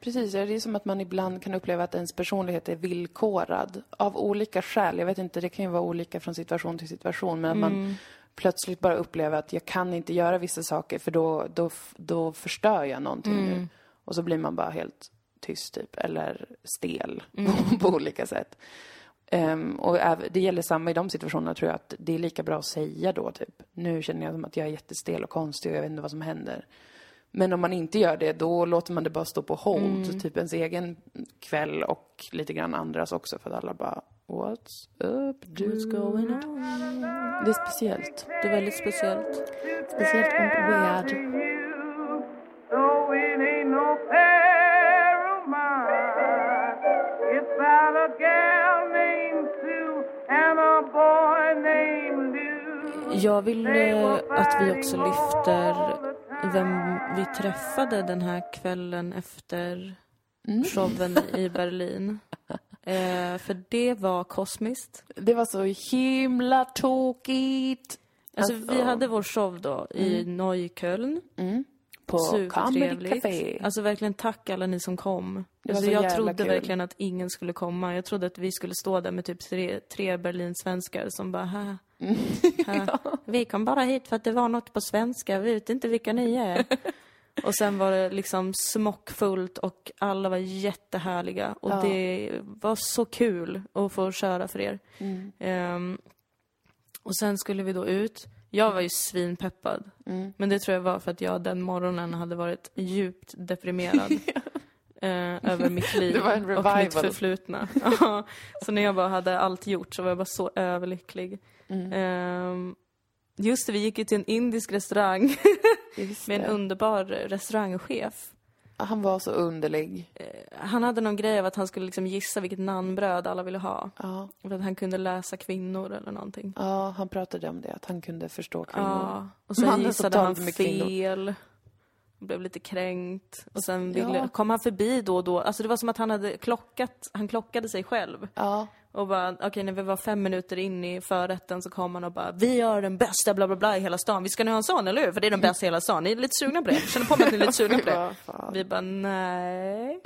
Precis, det är som att man ibland kan uppleva att ens personlighet är villkorad av olika skäl. Jag vet inte, det kan ju vara olika från situation till situation, men att man plötsligt bara upplever att jag kan inte göra vissa saker för då, då, då förstör jag någonting nu. Och så blir man bara helt tyst typ, eller stel (laughs) på olika sätt. Ehm, och det gäller samma i de situationerna tror jag att det är lika bra att säga då typ. Nu känner jag som att jag är jättestel och konstig och jag vet inte vad som händer. Men om man inte gör det, då låter man det bara stå på hold. Typ ens egen kväll och lite grann andras också för att alla bara What's up dude? What's going on? Det är speciellt. Det är väldigt speciellt. Speciellt och weird. Jag vill eh, att vi också lyfter vem vi träffade den här kvällen efter showen i Berlin. (laughs) Eh, för det var kosmiskt. Det var så himla tokigt. Alltså, Alltså- vi hade vår show då i Neukölln. På Comedy. Café. Alltså verkligen tack alla ni som kom. Alltså, så jag trodde kul. verkligen att ingen skulle komma. Jag trodde att vi skulle stå där med typ tre, tre Berlinsvenskar som bara ha, (laughs) ha. Vi kom bara hit för att det var något på svenska. Vi vet inte vilka ni är. (laughs) och sen var det liksom smockfullt och alla var jättehärliga. Och Ja. det var så kul att få köra för er. Mm. Ehm, och sen skulle vi då ut. Jag var ju svinpeppad. Mm. Men det tror jag var för att jag den morgonen hade varit djupt deprimerad. (laughs) eh, över mitt liv och mitt förflutna. Ja, så när jag bara hade allt gjort så var jag bara så överlycklig. Mm. Ehm, just det, vi gick ju till en indisk restaurang (laughs) med en underbar restaurangchef. Han var så underlig. Han hade någon grej av att han skulle liksom gissa vilket namnbröd alla ville ha. Ja. För att han kunde läsa kvinnor eller någonting. ja, han pratade om det, att han kunde förstå kvinnor. Ja, och sen som gissade han med kvinnor. fel. Blev lite kränkt. Och sen ville, Ja. kom han förbi då och då. Alltså det var som att han hade klockat, han klockade sig själv. Ja. Och bara, okej när vi var fem minuter in i förrätten så kom han och bara, vi gör den bästa bla bla bla i hela stan. Vi ska nu ha en sån, eller hur? För det är den bästa i hela stan. Ni är lite sugna på det? Känner på mig att ni är lite sugna på det? (laughs) Vi bara, nej.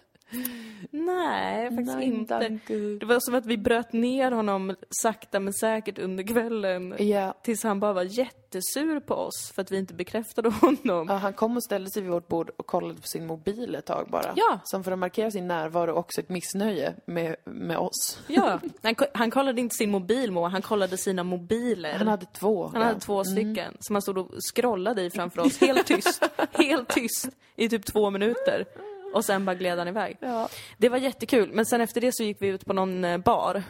Nej, faktiskt Nej, inte. Det var som att vi bröt ner honom sakta men säkert under kvällen. Ja. Tills han bara var jättesur på oss för att vi inte bekräftade honom. Ja, han kom och ställde sig vid vårt bord och kollade på sin mobil ett tag bara. Ja. Som för att markera sin närvaro och också ett missnöje med, med oss. Ja, han, han kollade inte sin mobil Moa, han kollade sina mobiler. Han hade två. Han hade två stycken som han stod och scrollade i framför oss, helt tyst, helt tyst i typ två minuter. Och sen bara gled han iväg. Ja. Det var jättekul, men sen efter det så gick vi ut på någon eh, bar.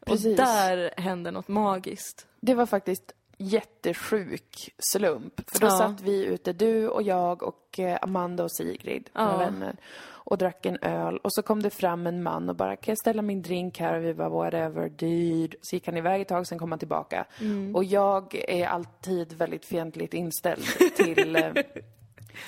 Och Precis. där hände något magiskt. Det var faktiskt jättesjuk slump. För då Ja. satt vi ute, du och jag och eh, Amanda och Sigrid, Ja. våra vänner, och drack en öl. Och så kom det fram en man och bara, kan jag ställa min drink här? Och vi bara, whatever, dude. Så gick han iväg ett tag, sen kom han tillbaka. Mm. Och jag är alltid väldigt fientligt inställd till, eh, (laughs)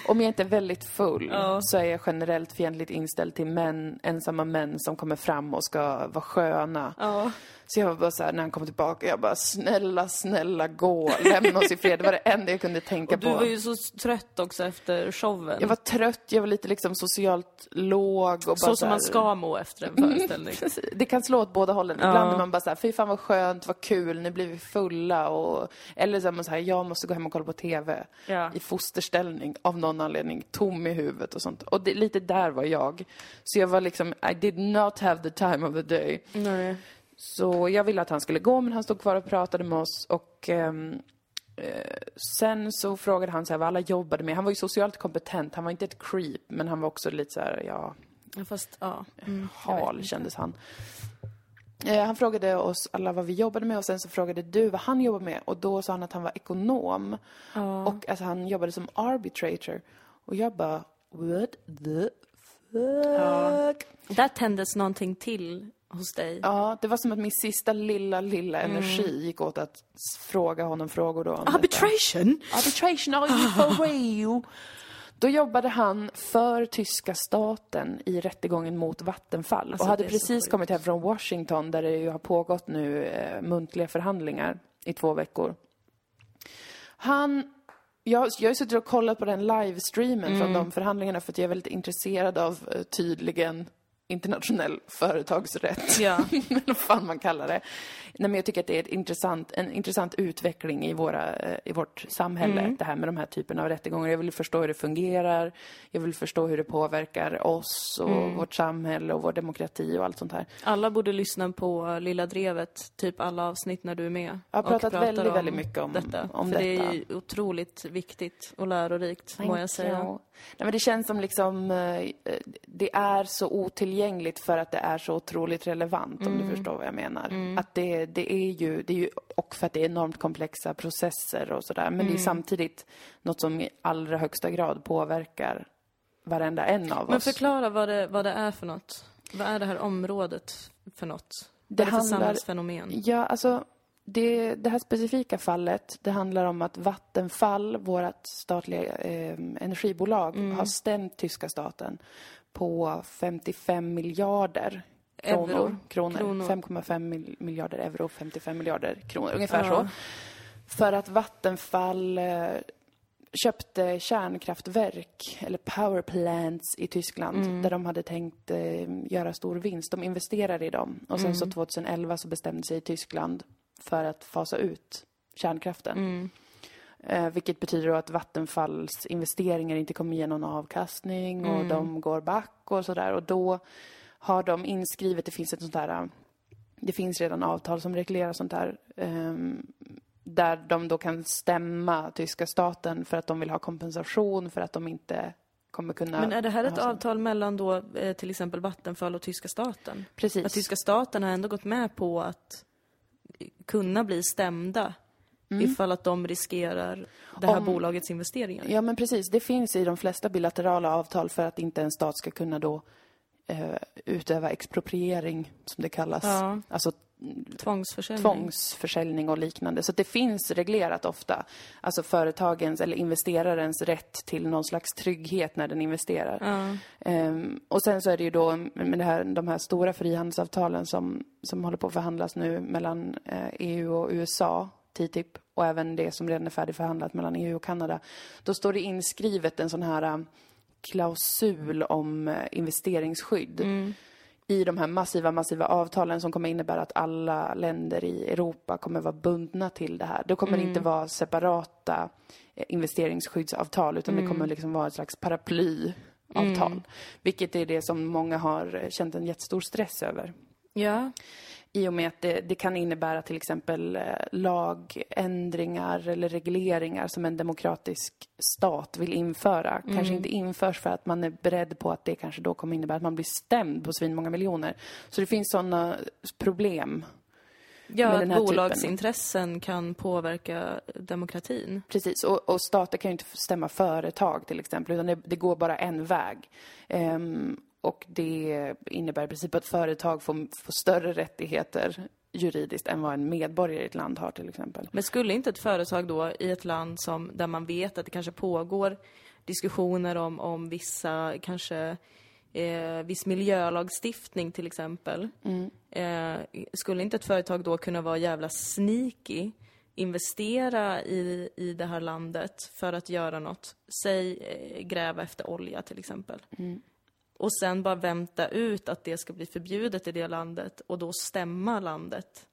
Om jag inte är väldigt full Ja. så är jag generellt fientligt inställd till män, ensamma män som kommer fram och ska vara sköna. Ja. Så jag var bara så här, när han kom tillbaka, jag bara snälla, snälla gå, lämna oss i fred. Det var det enda jag kunde tänka Och du på. var ju så trött också efter showen. Jag var trött, jag var lite liksom socialt låg och bara så som här- man ska må efter en föreställning. (laughs) Det kan slå åt båda hållen. Ja. Ibland är man bara såhär, fy fan vad skönt, vad kul, nu blir vi fulla och... Eller så är man såhär, jag måste gå hem och kolla på TV. Ja. I fosterställning av någon anledning, tom i huvudet och sånt. Och det, lite där var jag. Så jag var liksom, I did not have the time of the day. Nej. Så jag ville att han skulle gå, men han stod kvar och pratade med oss och ehm, eh, sen så frågade han så här vad alla jobbade med. Han var ju socialt kompetent, han var inte ett creep, men han var också lite så här, ja, Ja, Fast, ja. Mm, hal kändes han. Eh, han frågade oss alla vad vi jobbade med och sen så frågade du vad han jobbade med och då sa han att han var ekonom. Och att han jobbade som arbitrator. Och jag bara, what the fuck? Där tändes någonting till hos dig. Ja, det var som att min sista lilla, lilla Mm. energi gick åt att fråga honom frågor då. om detta. Arbitration? Arbitration, are you for (laughs) real? Då jobbade han för tyska staten i rättegången mot Vattenfall Alltså, och hade precis kommit hem från Washington där det ju har pågått nu eh, muntliga förhandlingar i två veckor. Han jag, jag har suttit och kollat på den livestreamen Mm. från de förhandlingarna för att jag är väldigt intresserad av eh, tydligen internationell företagsrätt. Ja. (laughs) eller vad fan man kallar det. Nej, men jag tycker att det är intressant, en intressant utveckling i, våra, eh, i vårt samhälle, Mm. det här med de här typerna av rättegångar. Jag vill förstå hur det fungerar, jag vill förstå hur det påverkar oss och Mm. vårt samhälle och vår demokrati och allt sånt här. Alla borde lyssna på Lilla Drevet, typ alla avsnitt när du är med. Jag har pratat väldigt, väldigt mycket om- detta. om för det detta. är ju otroligt viktigt och lärorikt, må jag säga. Nej, men det känns som liksom, eh, det är så otillgängligt för att det är så otroligt relevant, om Mm. du förstår vad jag menar. Att det, det är ju, det är ju, och för att det är enormt komplexa processer och sådär, men det är Mm. samtidigt något som i allra högsta grad påverkar varenda en av Men oss. förklara vad det, vad det är för något. Vad är det här området för något? Det det för handlar- samhällsfenomen? Ja, alltså det, det här specifika fallet, det handlar om att Vattenfall, vårt statliga eh, energibolag, Mm. har stämt tyska staten på 55 miljarder kronor. Euro. kronor. Kronor. 5,5 mil- miljarder euro, 55 miljarder kronor, ungefär Ja. så. För att Vattenfall eh, köpte kärnkraftverk, eller power plants i Tyskland, Mm. där de hade tänkt eh, göra stor vinst. De investerade i dem. Och sen Mm. så 2011 så bestämde sig Tyskland för att fasa ut kärnkraften. Mm. Eh, vilket betyder då att Vattenfalls investeringar inte kommer ge någon avkastning och Mm. de går back och sådär. Och då har de inskrivet, det finns ett sånt där, eh, det finns redan avtal som reglerar sånt där. ehm, där de då kan stämma tyska staten för att de vill ha kompensation för att de inte kommer kunna... Men är det här ett avtal mellan då eh, till exempel Vattenfall och tyska staten? Precis. Att tyska staten har ändå gått med på att kunna bli stämda ifall att de riskerar det här Mm. Om- bolagets investeringar. Ja, men precis. Det finns i de flesta bilaterala avtal för att inte en stat ska kunna då eh, utöva expropriering, som det kallas. Ja. Alltså Tvångsförsäljning. tvångsförsäljning och liknande. Så det finns reglerat ofta. Alltså företagens eller investerarens rätt till någon slags trygghet när den investerar. Ja. Ehm, och sen så är det ju då med det här, de här stora frihandelsavtalen som, som håller på att förhandlas nu mellan eh, EU och USA, TTIP, och även det som redan är färdigförhandlat mellan EU och Kanada. Då står det inskrivet en sån här eh, klausul om eh, investeringsskydd i de här massiva, massiva avtalen som kommer innebära att alla länder i Europa kommer vara bundna till det här. Det kommer inte vara separata eh, investeringsskyddsavtal utan det kommer liksom vara ett slags paraplyavtal. Vilket är det som många har eh, känt en jättestor stress över. ja. I och med att det, det kan innebära till exempel eh, lagändringar eller regleringar som en demokratisk stat vill införa. Kanske inte införs för att man är beredd på att det kanske då kommer innebära att man blir stämd på svinmånga miljoner. Så det finns sådana problem. Ja, med att här typen. bolagsintressen kan påverka demokratin. Precis, och, och stater kan ju inte stämma företag till exempel, utan det, det går bara en väg. Ehm, och det innebär i princip att företag får, får större rättigheter juridiskt än vad en medborgare i ett land har till exempel. Men skulle inte ett företag då i ett land som, där man vet att det kanske pågår diskussioner om, om vissa, kanske eh, viss miljölagstiftning till exempel. Eh, skulle inte ett företag då kunna vara jävla sneaky, investera i, i det här landet för att göra något? Säg eh, gräva efter olja till exempel. Och sen bara vänta ut att det ska bli förbjudet i det landet och då stämma landet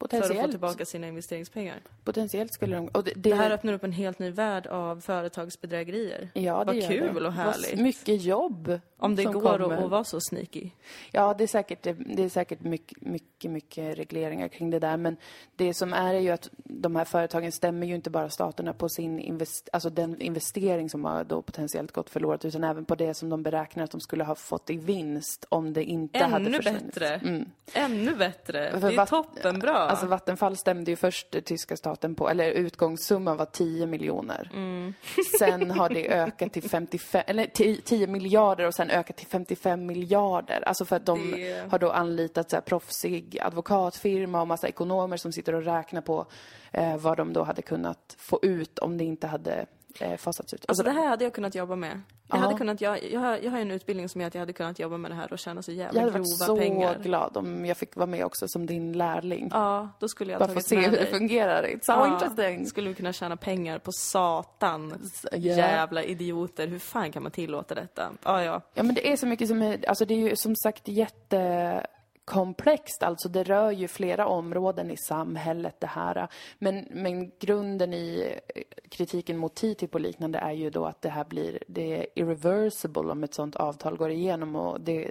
för att få Potentiellt, tillbaka sina investeringspengar. potentiellt skulle de... Och det, det, Det här öppnar upp en helt ny värld av företagsbedrägerier. ja, det Vad gör kul det. och härligt. Vad mycket jobb Om det går att, kommer. att vara så sneaky. Ja, det är säkert, det är säkert mycket, mycket, mycket regleringar kring det där. Men det som är är ju att de här företagen stämmer ju inte bara staterna på sin invest, alltså den investering som har då potentiellt gått förlorat, utan även på det som de beräknar att de skulle ha fått i vinst om det inte hade Ännu försvunnit. bättre. Mm. Ännu bättre. Det är toppenbra. Alltså Vattenfall stämde ju först tyska staten på, eller utgångssumman var 10 miljoner. Mm. Sen har det ökat till 55, eller 10, 10 miljarder och sen ökat till 55 miljarder. Alltså för att de Det- har då anlitat så här proffsig advokatfirma och massa ekonomer som sitter och räknar på eh, vad de då hade kunnat få ut om det inte hade eh, fasats ut. Alltså det här hade jag kunnat jobba med. Jag, Ja. hade kunnat, jag, jag, har, jag har en utbildning som gör att jag hade kunnat jobba med det här och tjäna så jävla jag hade grova varit så pengar. glad om jag fick vara med också som din lärling. Ja, då skulle jag Bara få tagit se med hur det dig. fungerar. It's so Ja, interesting. Skulle vi kunna tjäna pengar på satan. Ja. Jävla idioter. Hur fan kan man tillåta detta? Ja, ja. Ja, men det är så mycket som är, alltså det är ju som sagt jättekomplext, alltså det rör ju flera områden i samhället det här. Men, men grunden i eh, kritiken mot TTIP och liknande är ju då att det här blir, det är irreversible om ett sånt avtal går igenom och det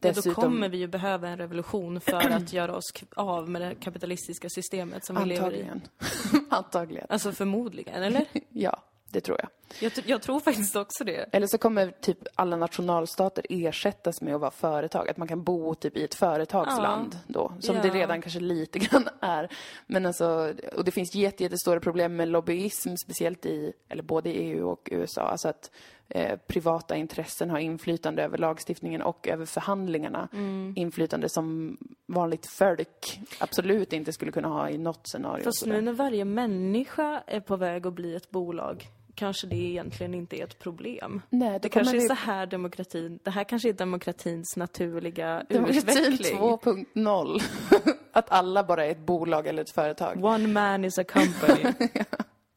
Ja, då dessutom... kommer vi ju behöva en revolution för att göra oss av med det kapitalistiska systemet som vi lever i. Antagligen. (laughs) Antagligen. Alltså förmodligen, eller? (laughs) Ja, det tror jag. Jag, jag tror faktiskt också det. Eller så kommer typ alla nationalstater ersättas med att vara företag. Att man kan bo typ i ett företagsland då. Som det Ja. redan kanske lite (laughs) grann är. Men alltså, och det finns jätte, jättestora problem med lobbyism, speciellt i, eller både i EU och USA. Alltså att eh, privata intressen har inflytande över lagstiftningen och över förhandlingarna. Mm. Inflytande som vanligt folk absolut inte skulle kunna ha i något scenario. Fast nu när varje människa är på väg att bli ett bolag kanske det egentligen inte är ett problem. Nej, Det kanske är så här demokratin, det här kanske är demokratins naturliga Demokratin utveckling. 2.0. (laughs) att alla bara är ett bolag eller ett företag. One man is a company. (laughs)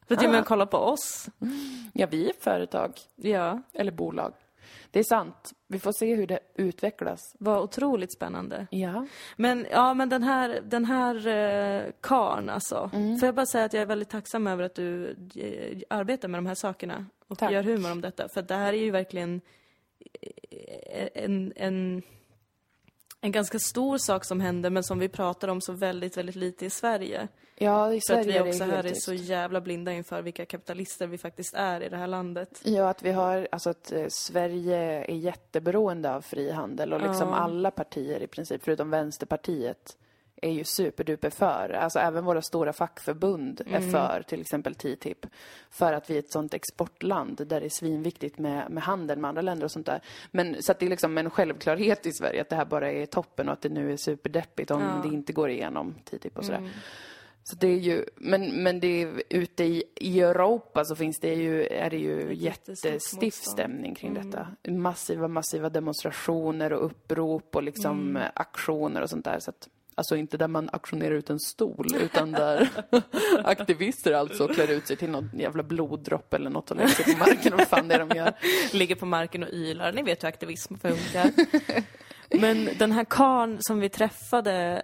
För att jag menar, kolla på oss. Ja, vi är företag. Ja, Eller bolag. Det är sant. Vi får se hur det utvecklas. var otroligt spännande. Ja. Men ja, men den här, den här eh, karn alltså. Mm. Får jag bara säga att jag är väldigt tacksam över att du eh, arbetar med de här sakerna och Tack. gör humor om detta. För det här är ju verkligen eh, en, en, en ganska stor sak som händer men som vi pratar om så väldigt, väldigt lite i Sverige. Ja, i För att vi är också här är så jävla blinda inför vilka kapitalister vi faktiskt är i det här landet. Ja, att vi har, alltså att eh, Sverige är jätteberoende av frihandel och liksom Ja. alla partier i princip, förutom Vänsterpartiet, är ju superduper för. Alltså även våra stora fackförbund är Mm. för till exempel TTIP. För att vi är ett sånt exportland där det är svinviktigt med, med handel med andra länder och sånt där. Men så att det är liksom en självklarhet i Sverige att det här bara är toppen och att det nu är superdeppigt om Ja. Mm. det inte går igenom TTIP och sådär. Så det är ju, men, men det är, ute i, i Europa så finns det ju, är det ju jättestiff stämning kring detta. Massiva, massiva demonstrationer och upprop och liksom eh, aktioner och sånt där. Så att, alltså inte där man aktionerar ut en stol, utan (laughs) där (laughs) aktivister alltså klär ut sig till någon jävla bloddropp eller något och lägger sig på marken och vad fan det är de gör. (laughs) Ligger på marken och ylar. Ni vet hur aktivism funkar. Men den här karn som vi träffade,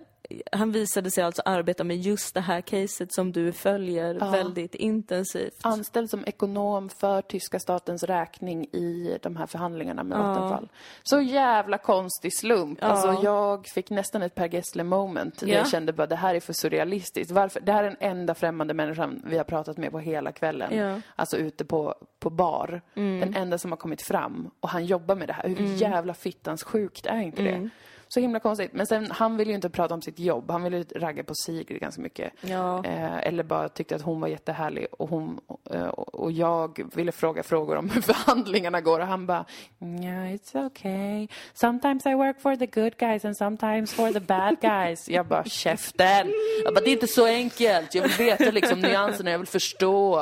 han visade sig alltså arbeta med just det här caset som du följer väldigt intensivt. Anställd som ekonom för tyska statens räkning i de här förhandlingarna med Vattenfall. Så jävla konstig slump. Alltså jag fick nästan ett Per Gessle moment. Där Ja. jag kände bara det här är för surrealistiskt. Varför? Det här är den enda främmande människan vi har pratat med på hela kvällen. Ja. Alltså ute på, på bar. Den enda som har kommit fram. Och han jobbar med det här. Hur jävla fittans sjukt är inte det? Så himla konstigt. Men sen, han vill ju inte prata om sitt jobb. Han vill ju ragga på Sigrid ganska mycket. Ja. Eh, eller bara tyckte att hon var jättehärlig och, hon, eh, och jag ville fråga frågor om (laughs) hur förhandlingarna går och han bara yeah, it's okay. Sometimes I work for the good guys and sometimes for the bad guys. (laughs) Jag bara käften! Jag bara, det är inte så enkelt. Jag vill veta liksom nyanserna, jag vill förstå.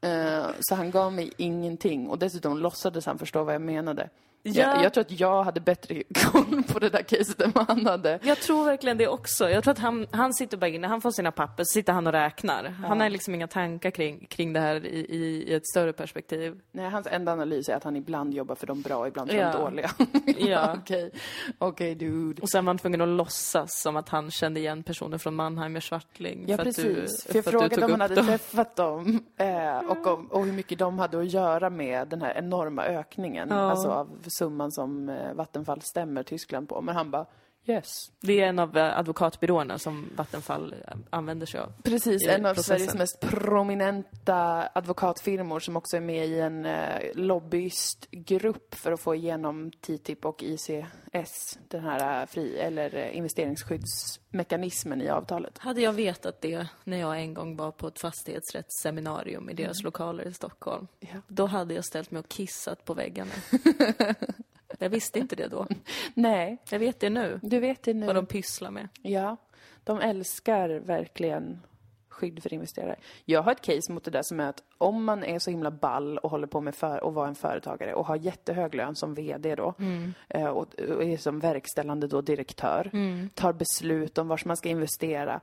Eh, så han gav mig ingenting och dessutom låtsades han förstå vad jag menade. Ja. Jag, jag tror att jag hade bättre koll på det där caset än vad han hade. Jag tror verkligen det också. Jag tror att han, han sitter bara inne, han får sina papper, så sitter han och räknar. Han har liksom inga tankar kring, kring det här i, i, i ett större perspektiv. Nej, hans enda analys är att han ibland jobbar för de bra, ibland för Ja. de dåliga. (laughs) Ja. (laughs) Okej, okej dude. Och sen var han tvungen att låtsas som att han kände igen personen från Mannheimer Svartling. Ja, för precis. Du, för jag för frågade om han hade dem. träffat dem eh, och, om, och hur mycket de hade att göra med den här enorma ökningen, Ja. alltså av summan som eh, Vattenfall stämmer Tyskland på. Men han bara, yes. Det är en av eh, advokatbyråerna som Vattenfall eh, använder sig av. Precis, en av processen. Sveriges mest prominenta advokatfirmor som också är med i en eh, lobbyistgrupp för att få igenom TTIP och ICS, den här fri eller investeringsskyddsmekanismen i avtalet. Hade jag vetat det när jag en gång var på ett fastighetsrättsseminarium i deras lokaler i Stockholm, Ja. då hade jag ställt mig och kissat på väggarna. (laughs) jag visste inte det då. (laughs) Nej, Jag vet det nu, du vet det nu. vad de pysslar med. Ja, de älskar verkligen skydd för investerare. Jag har ett case mot det där som är att om man är så himla ball och håller på med för, och vara en företagare och har jättehög lön som VD då eh, och, och är som verkställande då direktör, tar beslut om var man ska investera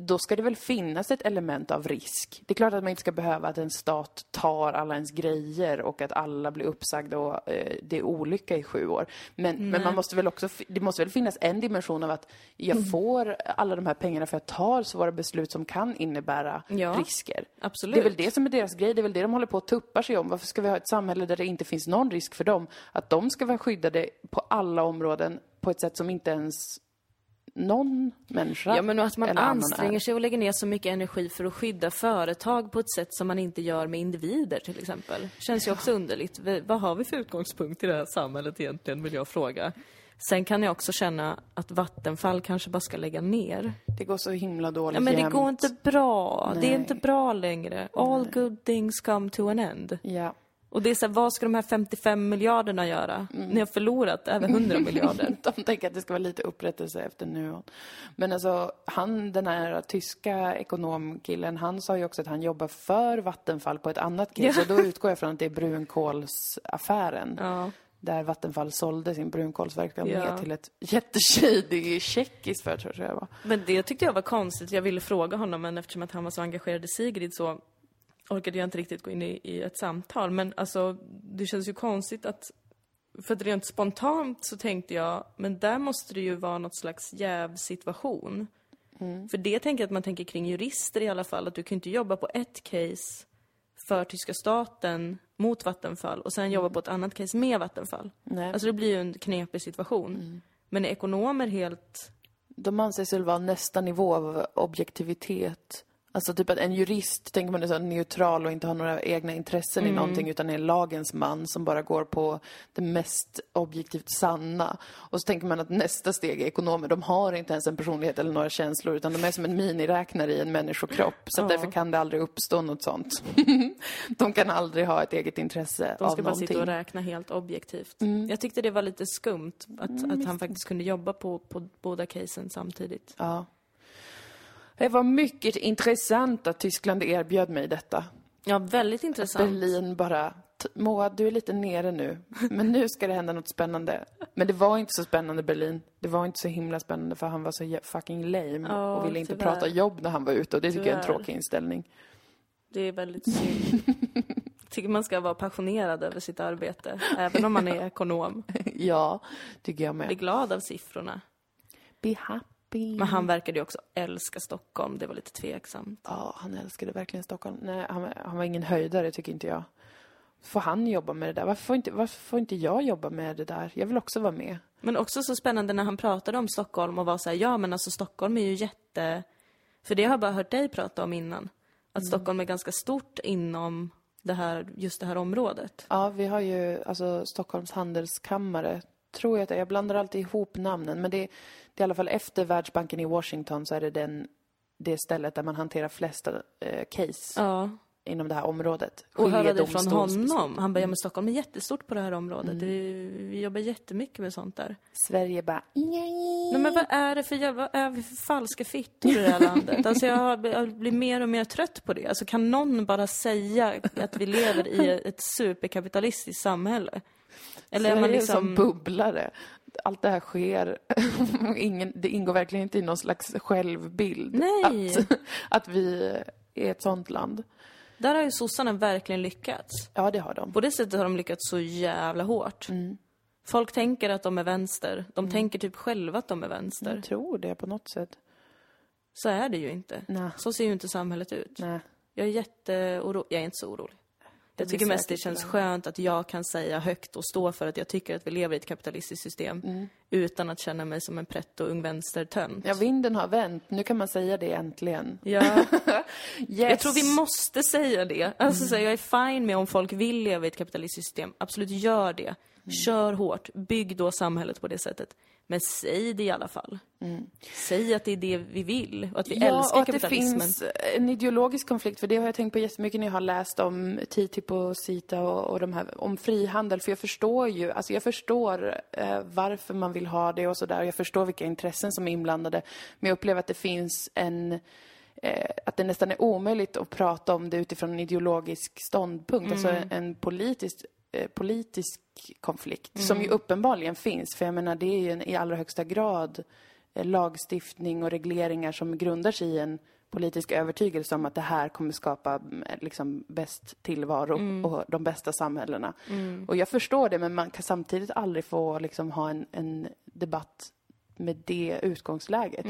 då ska det väl finnas ett element av risk. Det är klart att man inte ska behöva att en stat tar alla ens grejer och att alla blir uppsagda och eh, det är olycka i sju år. Men, men man måste väl också, det måste väl finnas en dimension av att jag får alla de här pengarna för att jag tar svåra beslut som kan innebära Ja, risker. absolut. Det är väl det som är deras grej, det är väl det de håller på att tuppar sig om. Varför ska vi ha ett samhälle där det inte finns någon risk för dem? Att de ska vara skyddade på alla områden på ett sätt som inte ens någon människa Ja, men att man anstränger sig och lägger ner så mycket energi för att skydda företag på ett sätt som man inte gör med individer till exempel. Känns ju också underligt. Vad har vi för utgångspunkt i det här samhället egentligen, vill jag fråga. Sen kan jag också känna att Vattenfall kanske bara ska lägga ner. Det går så himla dåligt Ja, men det går inte bra. Det Nej. är inte bra längre. All good things come to an end. Ja. Och det är så här, vad ska de här 55 miljarderna göra? Ni har förlorat över 100 (laughs) miljarder. De tänker att det ska vara lite upprättelse efter Nuon. Men alltså, han, den här tyska ekonomkillen, han sa ju också att han jobbar för Vattenfall på ett annat case. Ja. Och då utgår jag från att det är brunkolsaffären. Ja. Där Vattenfall sålde sin brunkolsverksamhet Ja. till ett jätteshady tjeckiskt företag, tror jag var. Men det tyckte jag var konstigt. Jag ville fråga honom, men eftersom att han var så engagerad i Sigrid så orkade jag inte riktigt gå in i, i ett samtal. Men alltså, det känns ju konstigt att... För att rent spontant så tänkte jag, men där måste det ju vara något slags jävsituation. För det tänker jag att man tänker kring jurister i alla fall, att du kan inte jobba på ett case för tyska staten mot Vattenfall och sen jobba på ett annat case med Vattenfall. Nej. Alltså det blir ju en knepig situation. Men är ekonomer helt De anses väl vara nästa nivå av objektivitet. Alltså typ att en jurist, tänker man är så neutral och inte har några egna intressen Mm. i någonting utan är lagens man som bara går på det mest objektivt sanna. Och så tänker man att nästa steg är ekonomer. De har inte ens en personlighet eller några känslor utan de är som en miniräknare i en människokropp. Så Ja. därför kan det aldrig uppstå något sånt. (laughs) de kan aldrig ha ett eget intresse De av ska bara någonting. sitta och räkna helt objektivt. Jag tyckte det var lite skumt att, att han faktiskt kunde jobba på, på båda casen samtidigt. Ja. Det var mycket intressant att Tyskland erbjöd mig detta. Ja, väldigt intressant. Berlin bara, "T- Moa, du är lite nere nu, men nu ska det hända något spännande. Men det var inte så spännande Berlin. Det var inte så himla spännande för han var så fucking lame Ja, och ville inte tyvärr. prata jobb när han var ute och det tycker jag är en Tyvärr. tråkig inställning. Det är väldigt synd. (laughs) Tycker man ska vara passionerad över sitt arbete, även om man är ekonom. (laughs) ja, tycker jag Bli med. glad av siffrorna. Be happy. Men han verkade ju också älska Stockholm, det var lite tveksamt. Ja, han älskade verkligen Stockholm. Nej, han, han var ingen höjdare tycker inte jag. Får han jobba med det där? Varför får, inte, varför får inte jag jobba med det där? Jag vill också vara med. Men också så spännande när han pratade om Stockholm och var så här, ja men alltså Stockholm är ju jätte... För det har jag bara hört dig prata om innan. Att Stockholm är ganska stort inom det här, just det här området. Ja, vi har ju alltså Stockholms handelskammare, tror jag att det är. Jag blandar alltid ihop namnen, men det, det är i alla fall efter Världsbanken i Washington så är det den, det stället där man hanterar flesta eh, case Ja. inom det här området. Och höra det från honom. Han bara, ja men Stockholm är jättestort på det här området. Vi, vi jobbar jättemycket med sånt där. Sverige bara... Nej men vad är det för jävla, är vi för falska fittor i det här landet? Alltså jag, har, jag blir mer och mer trött på det. Alltså kan någon bara säga att vi lever i ett superkapitalistiskt samhälle? Eller är Sverige man är liksom... som bubblare. Allt det här sker. (laughs) Ingen, det ingår verkligen inte i någon slags självbild. Nej. Att, (laughs) att vi är ett sånt land. Där har ju sossarna verkligen lyckats. Ja, det har de. På det sättet har de lyckats så jävla hårt. Mm. Folk tänker att de är vänster. De tänker typ själva att de är vänster. Jag tror det på något sätt. Så är det ju inte. Nej. Så ser ju inte samhället ut. Nej. Jag är jätteorolig. Jag är inte så orolig. Jag tycker mest det känns skönt att jag kan säga högt och stå för att jag tycker att vi lever i ett kapitalistiskt system Mm. Utan att känna mig som en pretto ung vänstertönt. Ja, vinden har vänt. Nu kan man säga det äntligen. Ja, (laughs) Yes. jag tror vi måste säga det. Alltså, Mm. så jag är fine med om folk vill leva i ett kapitalistiskt system. Absolut, gör det. Mm. Kör hårt. Bygg då samhället på det sättet. Men säg det i alla fall. Säg att det är det vi vill och att vi Mm. Ja, älskar och att det kapitalismen. finns en ideologisk konflikt, för det har jag tänkt på jättemycket när jag har läst om TTIP och CETA och, och de här, om frihandel, för jag förstår ju, alltså jag förstår eh, varför man vill ha det och sådär, jag förstår vilka intressen som är inblandade, men jag upplever att det finns en eh, att det nästan är omöjligt att prata om det utifrån en ideologisk ståndpunkt, alltså en, en politisk, eh, politisk konflikt, som ju uppenbarligen finns, för jag menar det är ju en, i allra högsta grad eh, lagstiftning och regleringar som grundar sig i en politisk övertygelse om att det här kommer skapa mm, liksom bäst tillvaro och de bästa samhällena. Och jag förstår det, men man kan samtidigt aldrig få liksom ha en, en debatt med det utgångsläget.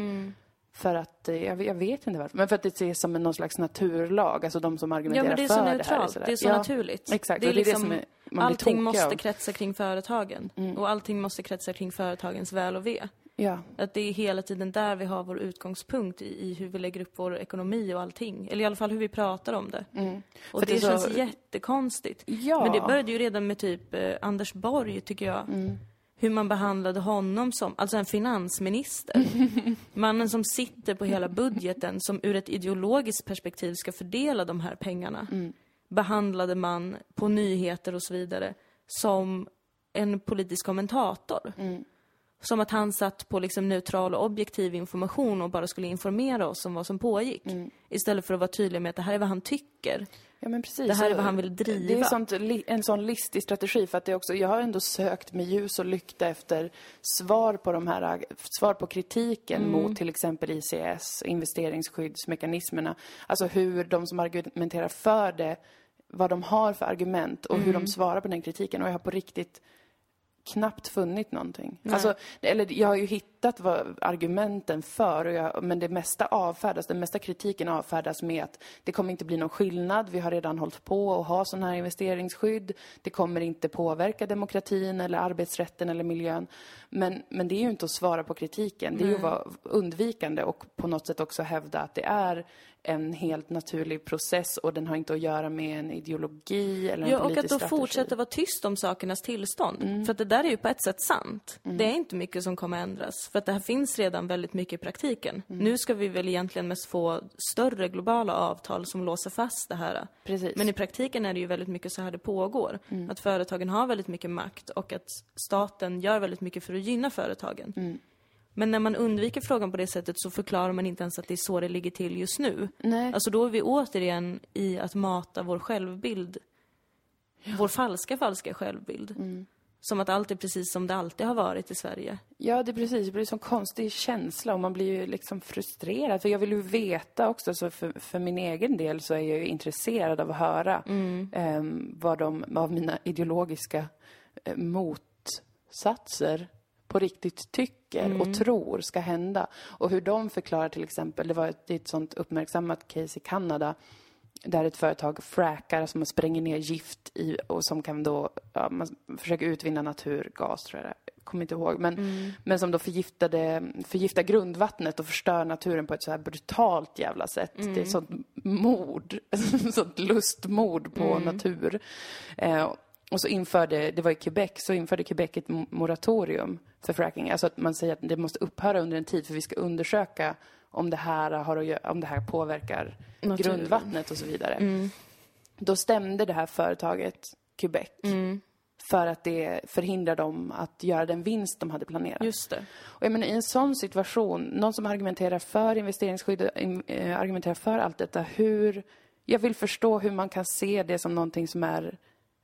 För att, eh, jag, jag vet inte varför, men för att det ses som en någon slags naturlag, alltså de som Ja, argumenterar men det är för så det här. neutralt. sådär. Det är så Ja, naturligt. Exakt, Det är det är det liksom, som är, allting måste av. kretsa kring företagen. Och allting måste kretsa kring företagens väl och ve. Ja, Att det är hela tiden där vi har vår utgångspunkt i, i hur vi lägger upp vår ekonomi och allting. Eller i alla fall hur vi pratar om det. Och Mm. För det, det så- känns jättekonstigt. Ja. Men det började ju redan med typ eh, Anders Borg, tycker jag. Mm. Hur man behandlade honom som, alltså en finansminister. (laughs) Mannen som sitter på hela budgeten, som ur ett ideologiskt perspektiv ska fördela de här pengarna. Mm. Behandlade man på nyheter och så vidare som en politisk kommentator. Mm. Som att han satt på liksom neutral och objektiv information och bara skulle informera oss om vad som pågick. Mm. Istället för att vara tydlig med att det här är vad han tycker. Ja, men precis. Det här är vad han vill driva. Det är sånt, en sån listig strategi för att det också, jag har ändå sökt med ljus och lykta efter svar på de här, svar på kritiken Mm. mot till exempel ICS, investeringsskyddsmekanismerna. Alltså hur de som argumenterar för det, vad de har för argument och Mm. hur de svarar på den kritiken. Och jag har på riktigt knappt funnit någonting. Alltså, eller jag har ju hittat vad argumenten för, och jag, men det mesta avfärdas, den mesta kritiken avfärdas med att det kommer inte bli någon skillnad, vi har redan hållit på att ha sådana här investeringsskydd, det kommer inte påverka demokratin eller arbetsrätten eller miljön. Men, men det är ju inte att svara på kritiken, det är ju att vara undvikande och på något sätt också hävda att det är en helt naturlig process och den har inte att göra med en ideologi eller en Ja, och politisk att då strategi. Mm. fortsätta vara tyst om sakernas tillstånd. För att det där är ju på ett sätt sant. Det är inte mycket som kommer ändras. För att det här finns redan väldigt mycket i praktiken. Mm. Nu ska vi väl egentligen mest få större globala avtal som låser fast det här. Precis. Men i praktiken är det ju väldigt mycket så här det pågår. Mm. Att företagen har väldigt mycket makt och att staten gör väldigt mycket för att gynna företagen. Mm. Men när man undviker frågan på det sättet så förklarar man inte ens att det är så det ligger till just nu. Nej. Alltså då är vi återigen i att mata vår självbild. Vår falska, falska självbild. Mm. Som att allt är precis som det alltid har varit i Sverige. Ja, det är precis. Det blir en sån konstig känsla och man blir ju liksom frustrerad. För jag vill ju veta också, så för, för min egen del så är jag ju intresserad av att höra ehm, vad de av mina ideologiska eh, motsatser på riktigt tycker och tror ska hända. Och hur de förklarar till exempel, det var ett, ett sånt uppmärksammat case i Kanada där ett företag frackar, alltså man spränger ner gift i och som kan då, ja, man försöker utvinna naturgas tror jag kommer inte ihåg, men, men som då förgiftade, förgiftar grundvattnet och förstör naturen på ett så här brutalt jävla sätt. Det är ett sånt mord, ett (laughs) sånt lustmord på natur. Eh, och så införde, det var i Quebec, så införde Quebec ett mo- moratorium för fracking. Alltså att man säger att det måste upphöra under en tid för vi ska undersöka om det här, har att göra, om det här påverkar Naturen. grundvattnet och så vidare. Då stämde det här företaget Quebec Mm. för att det förhindrar dem att göra den vinst de hade planerat. Just det. Och jag menar, i en sån situation, någon som argumenterar för investeringsskydd och in- eh, argumenterar för allt detta, hur... Jag vill förstå hur man kan se det som någonting som är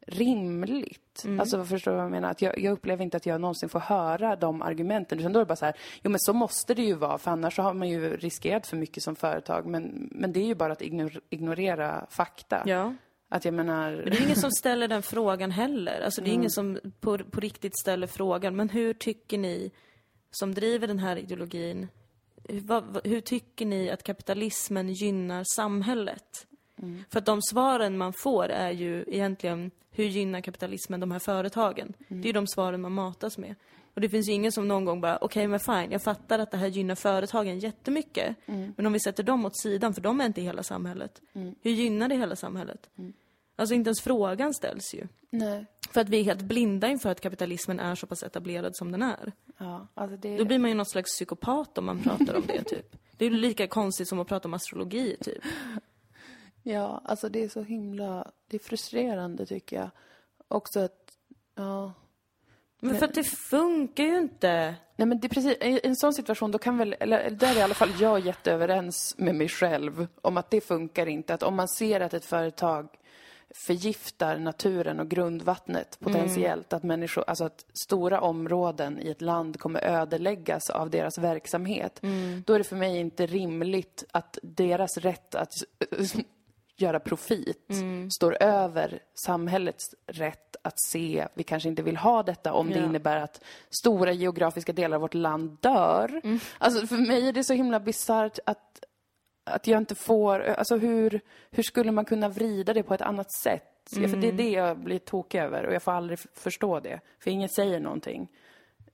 rimligt. Mm. Alltså, förstår du vad jag menar? Att jag, jag upplever inte att jag någonsin får höra de argumenten. Utan då är det bara så här, jo men så måste det ju vara, för annars så har man ju riskerat för mycket som företag. Men, men det är ju bara att ignor, ignorera fakta. Ja. Att jag menar... Men det är ingen som ställer den frågan heller. Alltså det är ingen som på, på riktigt ställer frågan. Men hur tycker ni, som driver den här ideologin, hur, vad- hur tycker ni att kapitalismen gynnar samhället? För att de svaren man får är ju egentligen, hur gynnar kapitalismen de här företagen? Det är ju de svaren man matas med. Och det finns ju ingen som någon gång bara, okej men fine, jag fattar att det här gynnar företagen jättemycket. Men om vi sätter dem åt sidan, för de är inte hela samhället. Hur gynnar det hela samhället? Alltså inte ens frågan ställs ju. Nej. För att vi är helt blinda inför att kapitalismen är så pass etablerad som den är. Ja, alltså det... Då blir man ju någon slags psykopat om man pratar om det, typ. Det är ju lika konstigt som att prata om astrologi, typ. Ja, alltså det är så himla... Det är frustrerande tycker jag. Också att... Ja. Men för att det funkar ju inte. Nej men det är precis, i en sån situation då kan väl, eller där är i alla fall jag jätteöverens med mig själv om att det funkar inte. Att om man ser att ett företag förgiftar naturen och grundvattnet potentiellt, att människor, alltså att stora områden i ett land kommer ödeläggas av deras verksamhet, då är det för mig inte rimligt att deras rätt att göra profit står över samhällets rätt att se, vi kanske inte vill ha detta om det Ja. innebär att stora geografiska delar av vårt land dör. Alltså för mig är det så himla bisarrt att, att jag inte får, alltså hur, hur skulle man kunna vrida det på ett annat sätt? Ja, För det är det jag blir tokig över och jag får aldrig förstå det. För ingen säger någonting.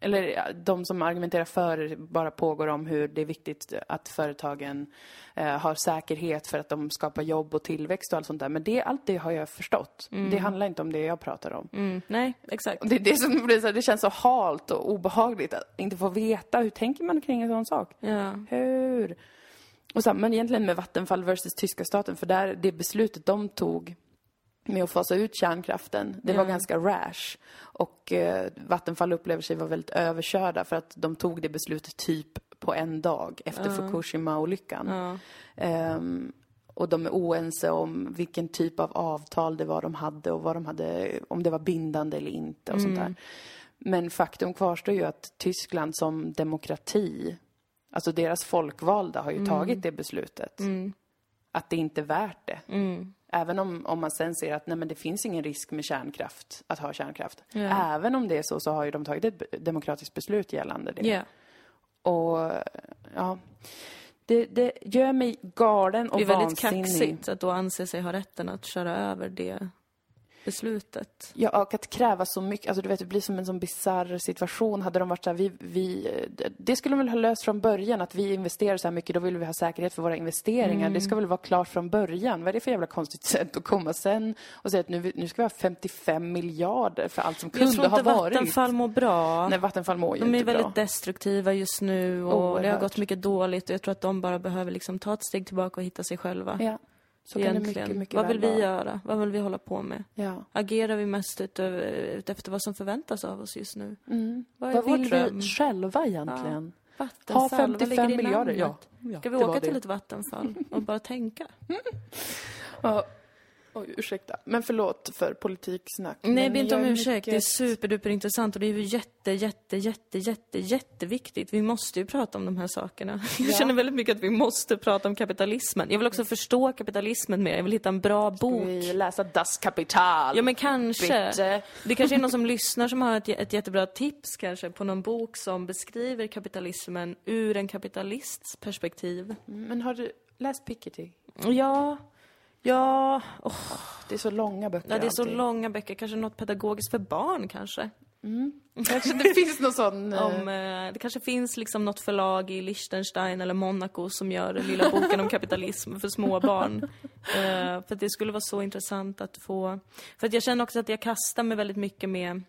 Eller de som argumenterar för bara pågår om hur det är viktigt att företagen eh, har säkerhet för att de skapar jobb och tillväxt och allt sånt där. Men det, allt det har jag förstått. Det handlar inte om det jag pratar om. Mm, nej, exakt. Det det som blir så det känns så halt och obehagligt att inte få veta. Hur tänker man kring en sån sak? Ja. Hur? Och samma egentligen med Vattenfall versus tyska staten, för där, det beslutet de tog med att fasa ut kärnkraften, det var Ja. ganska rash. Och eh, Vattenfall upplever sig vara väldigt överkörda för att de tog det beslutet typ på en dag efter Fukushima-olyckan. Ja. Ehm, och de är oense om vilken typ av avtal det var de hade och vad de hade, om det var bindande eller inte och sånt där. Men faktum kvarstår ju att Tyskland som demokrati, alltså deras folkvalda har ju tagit det beslutet. Att det inte är värt det. Även om, om man sen ser att nej, men det finns ingen risk med kärnkraft, att ha kärnkraft. Ja. Även om det är så, så har ju de tagit ett demokratiskt beslut gällande det. Ja. Och ja, det, det gör mig galen och Det är väldigt vansinnig. kaxigt att då anse sig ha rätten att köra över det beslutet. Ja, och att kräva så mycket, alltså du vet, det blir som en sån bisarr situation. Hade de varit så här, vi, vi, det skulle de väl ha löst från början, att vi investerar så här mycket, då vill vi ha säkerhet för våra investeringar. Mm. Det ska väl vara klart från början. Vad är det för jävla konstigt sätt att komma sen och säga att nu, nu ska vi ha 55 miljarder för allt som Jag tror kunde ha inte varit? Vattenfall mår bra. Nej, Vattenfall mår ju De är inte väldigt bra. destruktiva just nu och det har Oerhört. gått mycket dåligt och jag tror att de bara behöver liksom ta ett steg tillbaka och hitta sig själva. Ja, så kan det mycket, mycket vad vill vi vara. göra? Vad vill vi hålla på med? Ja. Agerar vi mest ut, ut efter vad som förväntas av oss just nu? Vad är Vad vår vill dröm? vi själva egentligen? Vattenfall, Ha vad ligger 55 i miljarder, ja. Ja, Ska vi det åka det. till ett vattenfall och bara tänka? (laughs) Ja. Oj, ursäkta. Men förlåt för politiksnack. Nej, be inte om ursäkt. Det är mycket- superduper intressant och det är ju jätte, jätte, jätte, jätte, jätteviktigt. Vi måste ju prata om de här sakerna. (laughs) Jag känner väldigt mycket att vi måste prata om kapitalismen. Jag vill också förstå kapitalismen mer. Jag vill hitta en bra bok. Vi läsa Das Kapital. Ja men kanske. Bitte. Det kanske är någon som (laughs) lyssnar som har ett, ett jättebra tips kanske på någon bok som beskriver kapitalismen ur en kapitalists perspektiv. Men har du läst Piketty? Ja, ja, åh, Det är så långa böcker ja det är så alltid. långa böcker. Kanske något pedagogiskt för barn kanske. Kanske det finns någon sån... (laughs) eh, Om, eh, det kanske finns liksom något förlag i Liechtenstein eller Monaco som gör den lilla boken om kapitalism för små barn. (laughs) Eh, för att det skulle vara så intressant att få... För att jag känner också att jag kastar mig väldigt mycket med,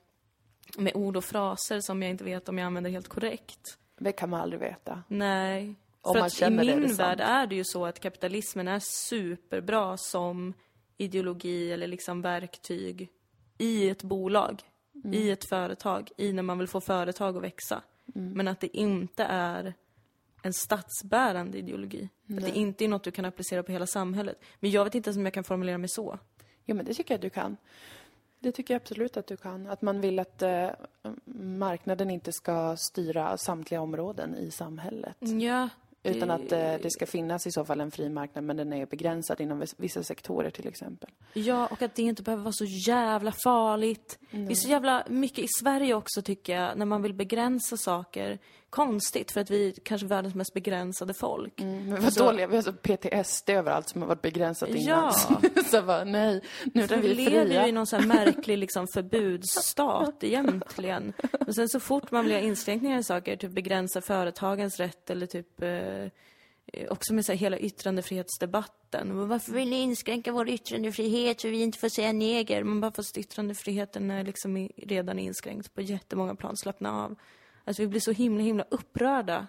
med ord och fraser som jag inte vet om jag använder helt korrekt. Det kan man aldrig veta. Nej. Om för man att i min värld är det ju så att kapitalismen är superbra som ideologi eller liksom verktyg i ett bolag, i ett företag, i när man vill få företag att växa. Men att det inte är en statsbärande ideologi. Att det inte är något du kan applicera på hela samhället. Men jag vet inte ens om jag kan formulera mig så. Jo, men det tycker jag att du kan. Det tycker jag absolut att du kan. Att man vill att eh, marknaden inte ska styra samtliga områden i samhället. Ja. Utan att eh, det ska finnas i så fall en fri marknad, men den är begränsad inom vis- vissa sektorer till exempel. Ja, och att det inte behöver vara så jävla farligt. Det är så jävla mycket i Sverige också tycker jag, när man vill begränsa saker. Konstigt, för att vi är kanske världens mest begränsade folk. Men vad Alltså- dåliga, vi har så PTSD överallt som har varit begränsat innan. Ja. (laughs) så bara, nej, nu är vi vi lever ju i någon sån här märklig liksom förbudsstat egentligen. Och sen så fort man vill göra inskränkningar i saker, typ begränsa företagens rätt eller typ eh, också med så här hela yttrandefrihetsdebatten. Men Varför vill ni inskränka vår yttrandefrihet så vi inte får säga neger? Man bara fast yttrandefriheten är liksom redan inskränkt på jättemånga plan. Slappna av. Alltså vi blir så himla himla upprörda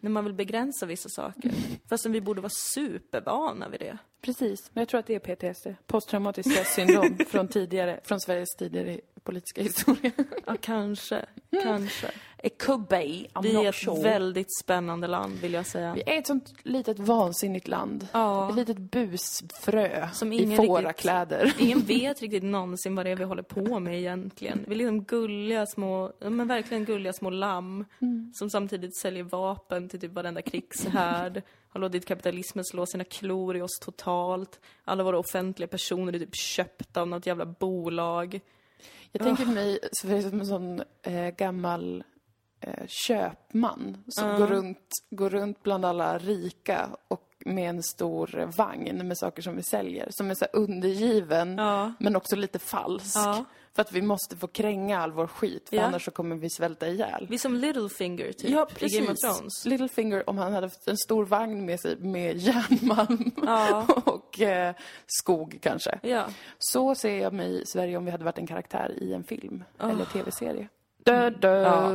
när man vill begränsa vissa saker. Fastän vi borde vara supervana vid det. Precis, men jag tror att det är PTSD. Posttraumatiskt stressyndrom (laughs) från tidigare, från Sveriges tidigare politiska historia. Ja, kanske. Kanske. It could be, I'm Vi not är ett sure. väldigt spännande land, vill jag säga. Vi är ett sånt litet vansinnigt land. Ja. Ett litet busfrö Som i fårakläder. Ingen (laughs) (laughs) vet riktigt någonsin vad det är vi håller på med egentligen. Vi är liksom gulliga små, men verkligen gulliga små lamm som samtidigt säljer vapen till typ varenda krigshärd. (laughs) Har låtit kapitalismen slå sina klor i oss totalt. Alla våra offentliga personer är typ köpta av något jävla bolag. Jag tänker mig Sverige som en sån eh, gammal eh, köpman som går, runt, går runt bland alla rika och med en stor vagn med saker som vi säljer. Som är så undergiven, Ja. men också lite falsk. Ja. För att vi måste få kränga all vår skit, för Ja. annars så kommer vi svälta ihjäl. Vi som Littlefinger typ, Ja, i Game of. Thrones. Littlefinger, om han hade haft en stor vagn med sig med (laughs) järnmalm och eh, skog kanske. Så ser jag mig i Sverige om vi hade varit en karaktär i en film eller tv-serie. Dö, dö. Ja.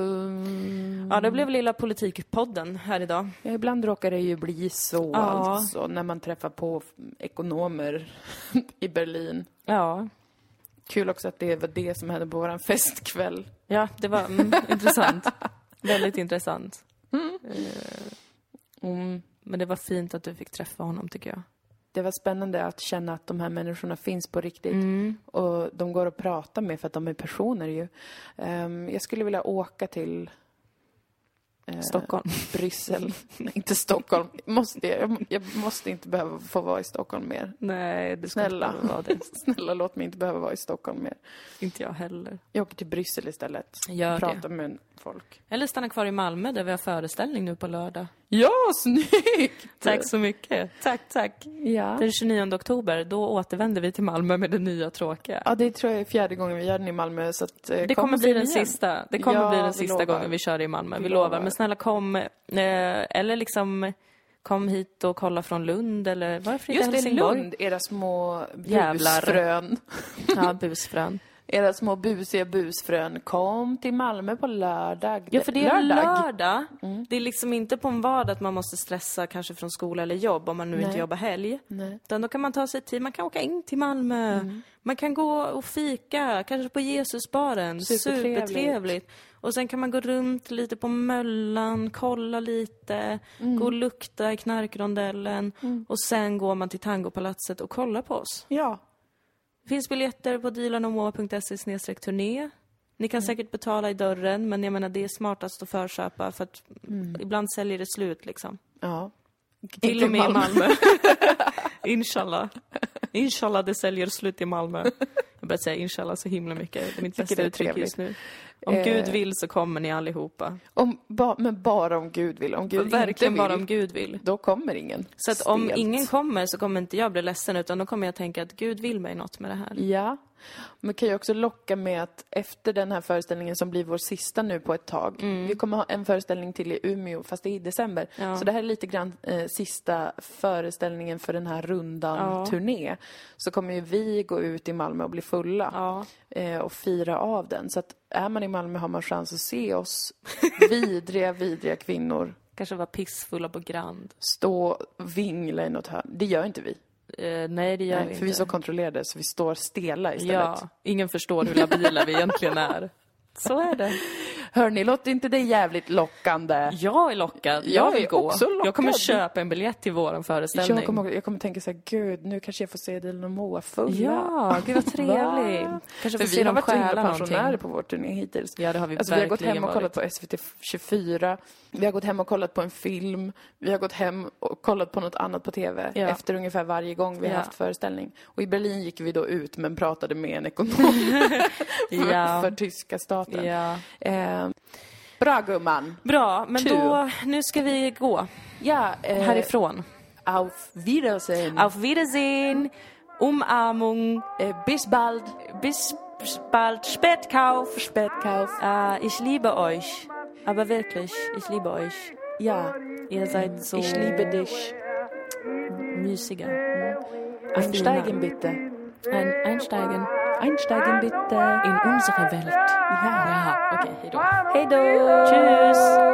ja, det blev lilla politikpodden här idag. Ja, ibland råkar det ju bli så Ja. alltså, när man träffar på ekonomer (laughs) i Berlin. Ja. Kul också att det var det som hände på våran festkväll. Ja, det var mm, intressant. (laughs) Väldigt intressant. Mm. Men det var fint att du fick träffa honom tycker jag. Det var spännande att känna att de här människorna finns på riktigt. Mm. Och de går att prata med för att de är personer ju. Ehm, jag skulle vilja åka till eh, Stockholm. (laughs) Bryssel. Nej, inte Stockholm. Måste jag, jag, måste inte behöva få vara i Stockholm mer. Nej, det ska Snälla. inte behöva vara det. (laughs) Snälla, låt mig inte behöva vara i Stockholm mer. Inte jag heller. Jag åker till Bryssel istället. Gör Prata med folk. Eller stanna kvar i Malmö där vi har föreställning nu på lördag. Ja, snyggt! Tack så mycket. Tack, tack. Ja. Den 29 oktober, då återvänder vi till Malmö med det nya tråkiga. ja, det tror jag är fjärde gången vi gör den i Malmö. Så att, eh, Det kom kommer bli den igen. sista. Det kommer Ja, bli den sista lovar. gången vi kör i Malmö. Vi, Vi lovar. lovar. Men snälla kom, eh, eller liksom kom hit och kolla från Lund eller varför inte Just det? Lund, era små Jävlar. busfrön. Ja, busfrön. Era små busiga busfrön. Kom till Malmö på lördag. Ja, för det är lördag. lördag. Det är liksom inte på en vardag att man måste stressa kanske från skola eller jobb om man nu inte Nej. jobbar helg. Nej. Utan då kan man ta sig tid, man kan åka in till Malmö. Man kan gå och fika, kanske på Jesusbaren. Supertrevligt. Supertrevligt. Och sen kan man gå runt lite på Möllan, kolla lite, gå och lukta i knarkrondellen. Och sen går man till Tangopalatset och kollar på oss. Ja. Finns biljetter på dealarnomoa.se turné. Ni kan säkert betala i dörren, men jag menar det är smartast att förköpa för att ibland säljer det slut liksom. Ja. Till och med i Malmö. (laughs) Inshallah. Inshallah det säljer slut i Malmö. Jag börjar säga inshallah så himla mycket. Det är mitt bästa uttryck just nu. Om Eh. Gud vill så kommer ni allihopa. Om, ba, men bara om Gud vill. Om Gud Verkligen inte vill, bara om Gud vill. då kommer ingen. Så att om Stelt. ingen kommer så kommer inte jag bli ledsen utan då kommer jag tänka att Gud vill mig något med det här. Ja. Man kan ju också locka med att efter den här föreställningen som blir vår sista nu på ett tag. Vi kommer ha en föreställning till i Umeå fast det är i december. Ja. Så det här är lite grann eh, sista föreställningen för den här rundan Ja. turné. Så kommer ju vi gå ut i Malmö och bli fulla. Ja. eh, och fira av den. Så att är man i Malmö har man chans att se oss (laughs) vidriga, vidriga kvinnor Kanske vara pissfulla på Grand. stå och vingla i något hörn. Det gör inte vi. Eh, nej, det gör Nej, vi för inte. vi är så kontrollerade så vi står stela istället. Ja, ingen förstår hur labila vi egentligen är. (laughs) Så är det. Hörni, låter inte det jävligt lockande? Jag är lockad. Jag Jag vill gå. också lockad. Jag kommer köpa en biljett till våran föreställning. Jag kommer, jag kommer tänka så här, gud, nu kanske jag får se Dilan och Moa fulla. Ja, gud vad (laughs) trevligt. Kanske För får vi se har dem varit så himla stjäla pensionärer någonting. på vår turné hittills. Ja, det har vi Alltså, vi har gått hem och kollat på SVT 24. Vi har gått hem och kollat på en film. Vi har gått hem och kollat på något annat på TV Ja. efter ungefär varje gång vi har Ja. haft föreställning. Och i Berlin gick vi då ut men pratade med en ekonom (laughs) (laughs) för, Ja. för tyska staten. Eh, bra gumman. Bra, men Kul. då, nu ska vi gå Ja, eh, härifrån. Auf Wiedersehen. Auf Wiedersehen, Umarmung, Eh, bis bald. bis bald, Spätkauf. Spätkauf. Äh, ich liebe euch. Aber wirklich, ich liebe euch. Ja, Ihr seid so ich liebe dich. mysiga. Einsteigen bitte. Ein, einsteigen Einsteigen bitte. in unsere Welt. Ja. Ja, okej, hejdå. Hej då! Tschüss!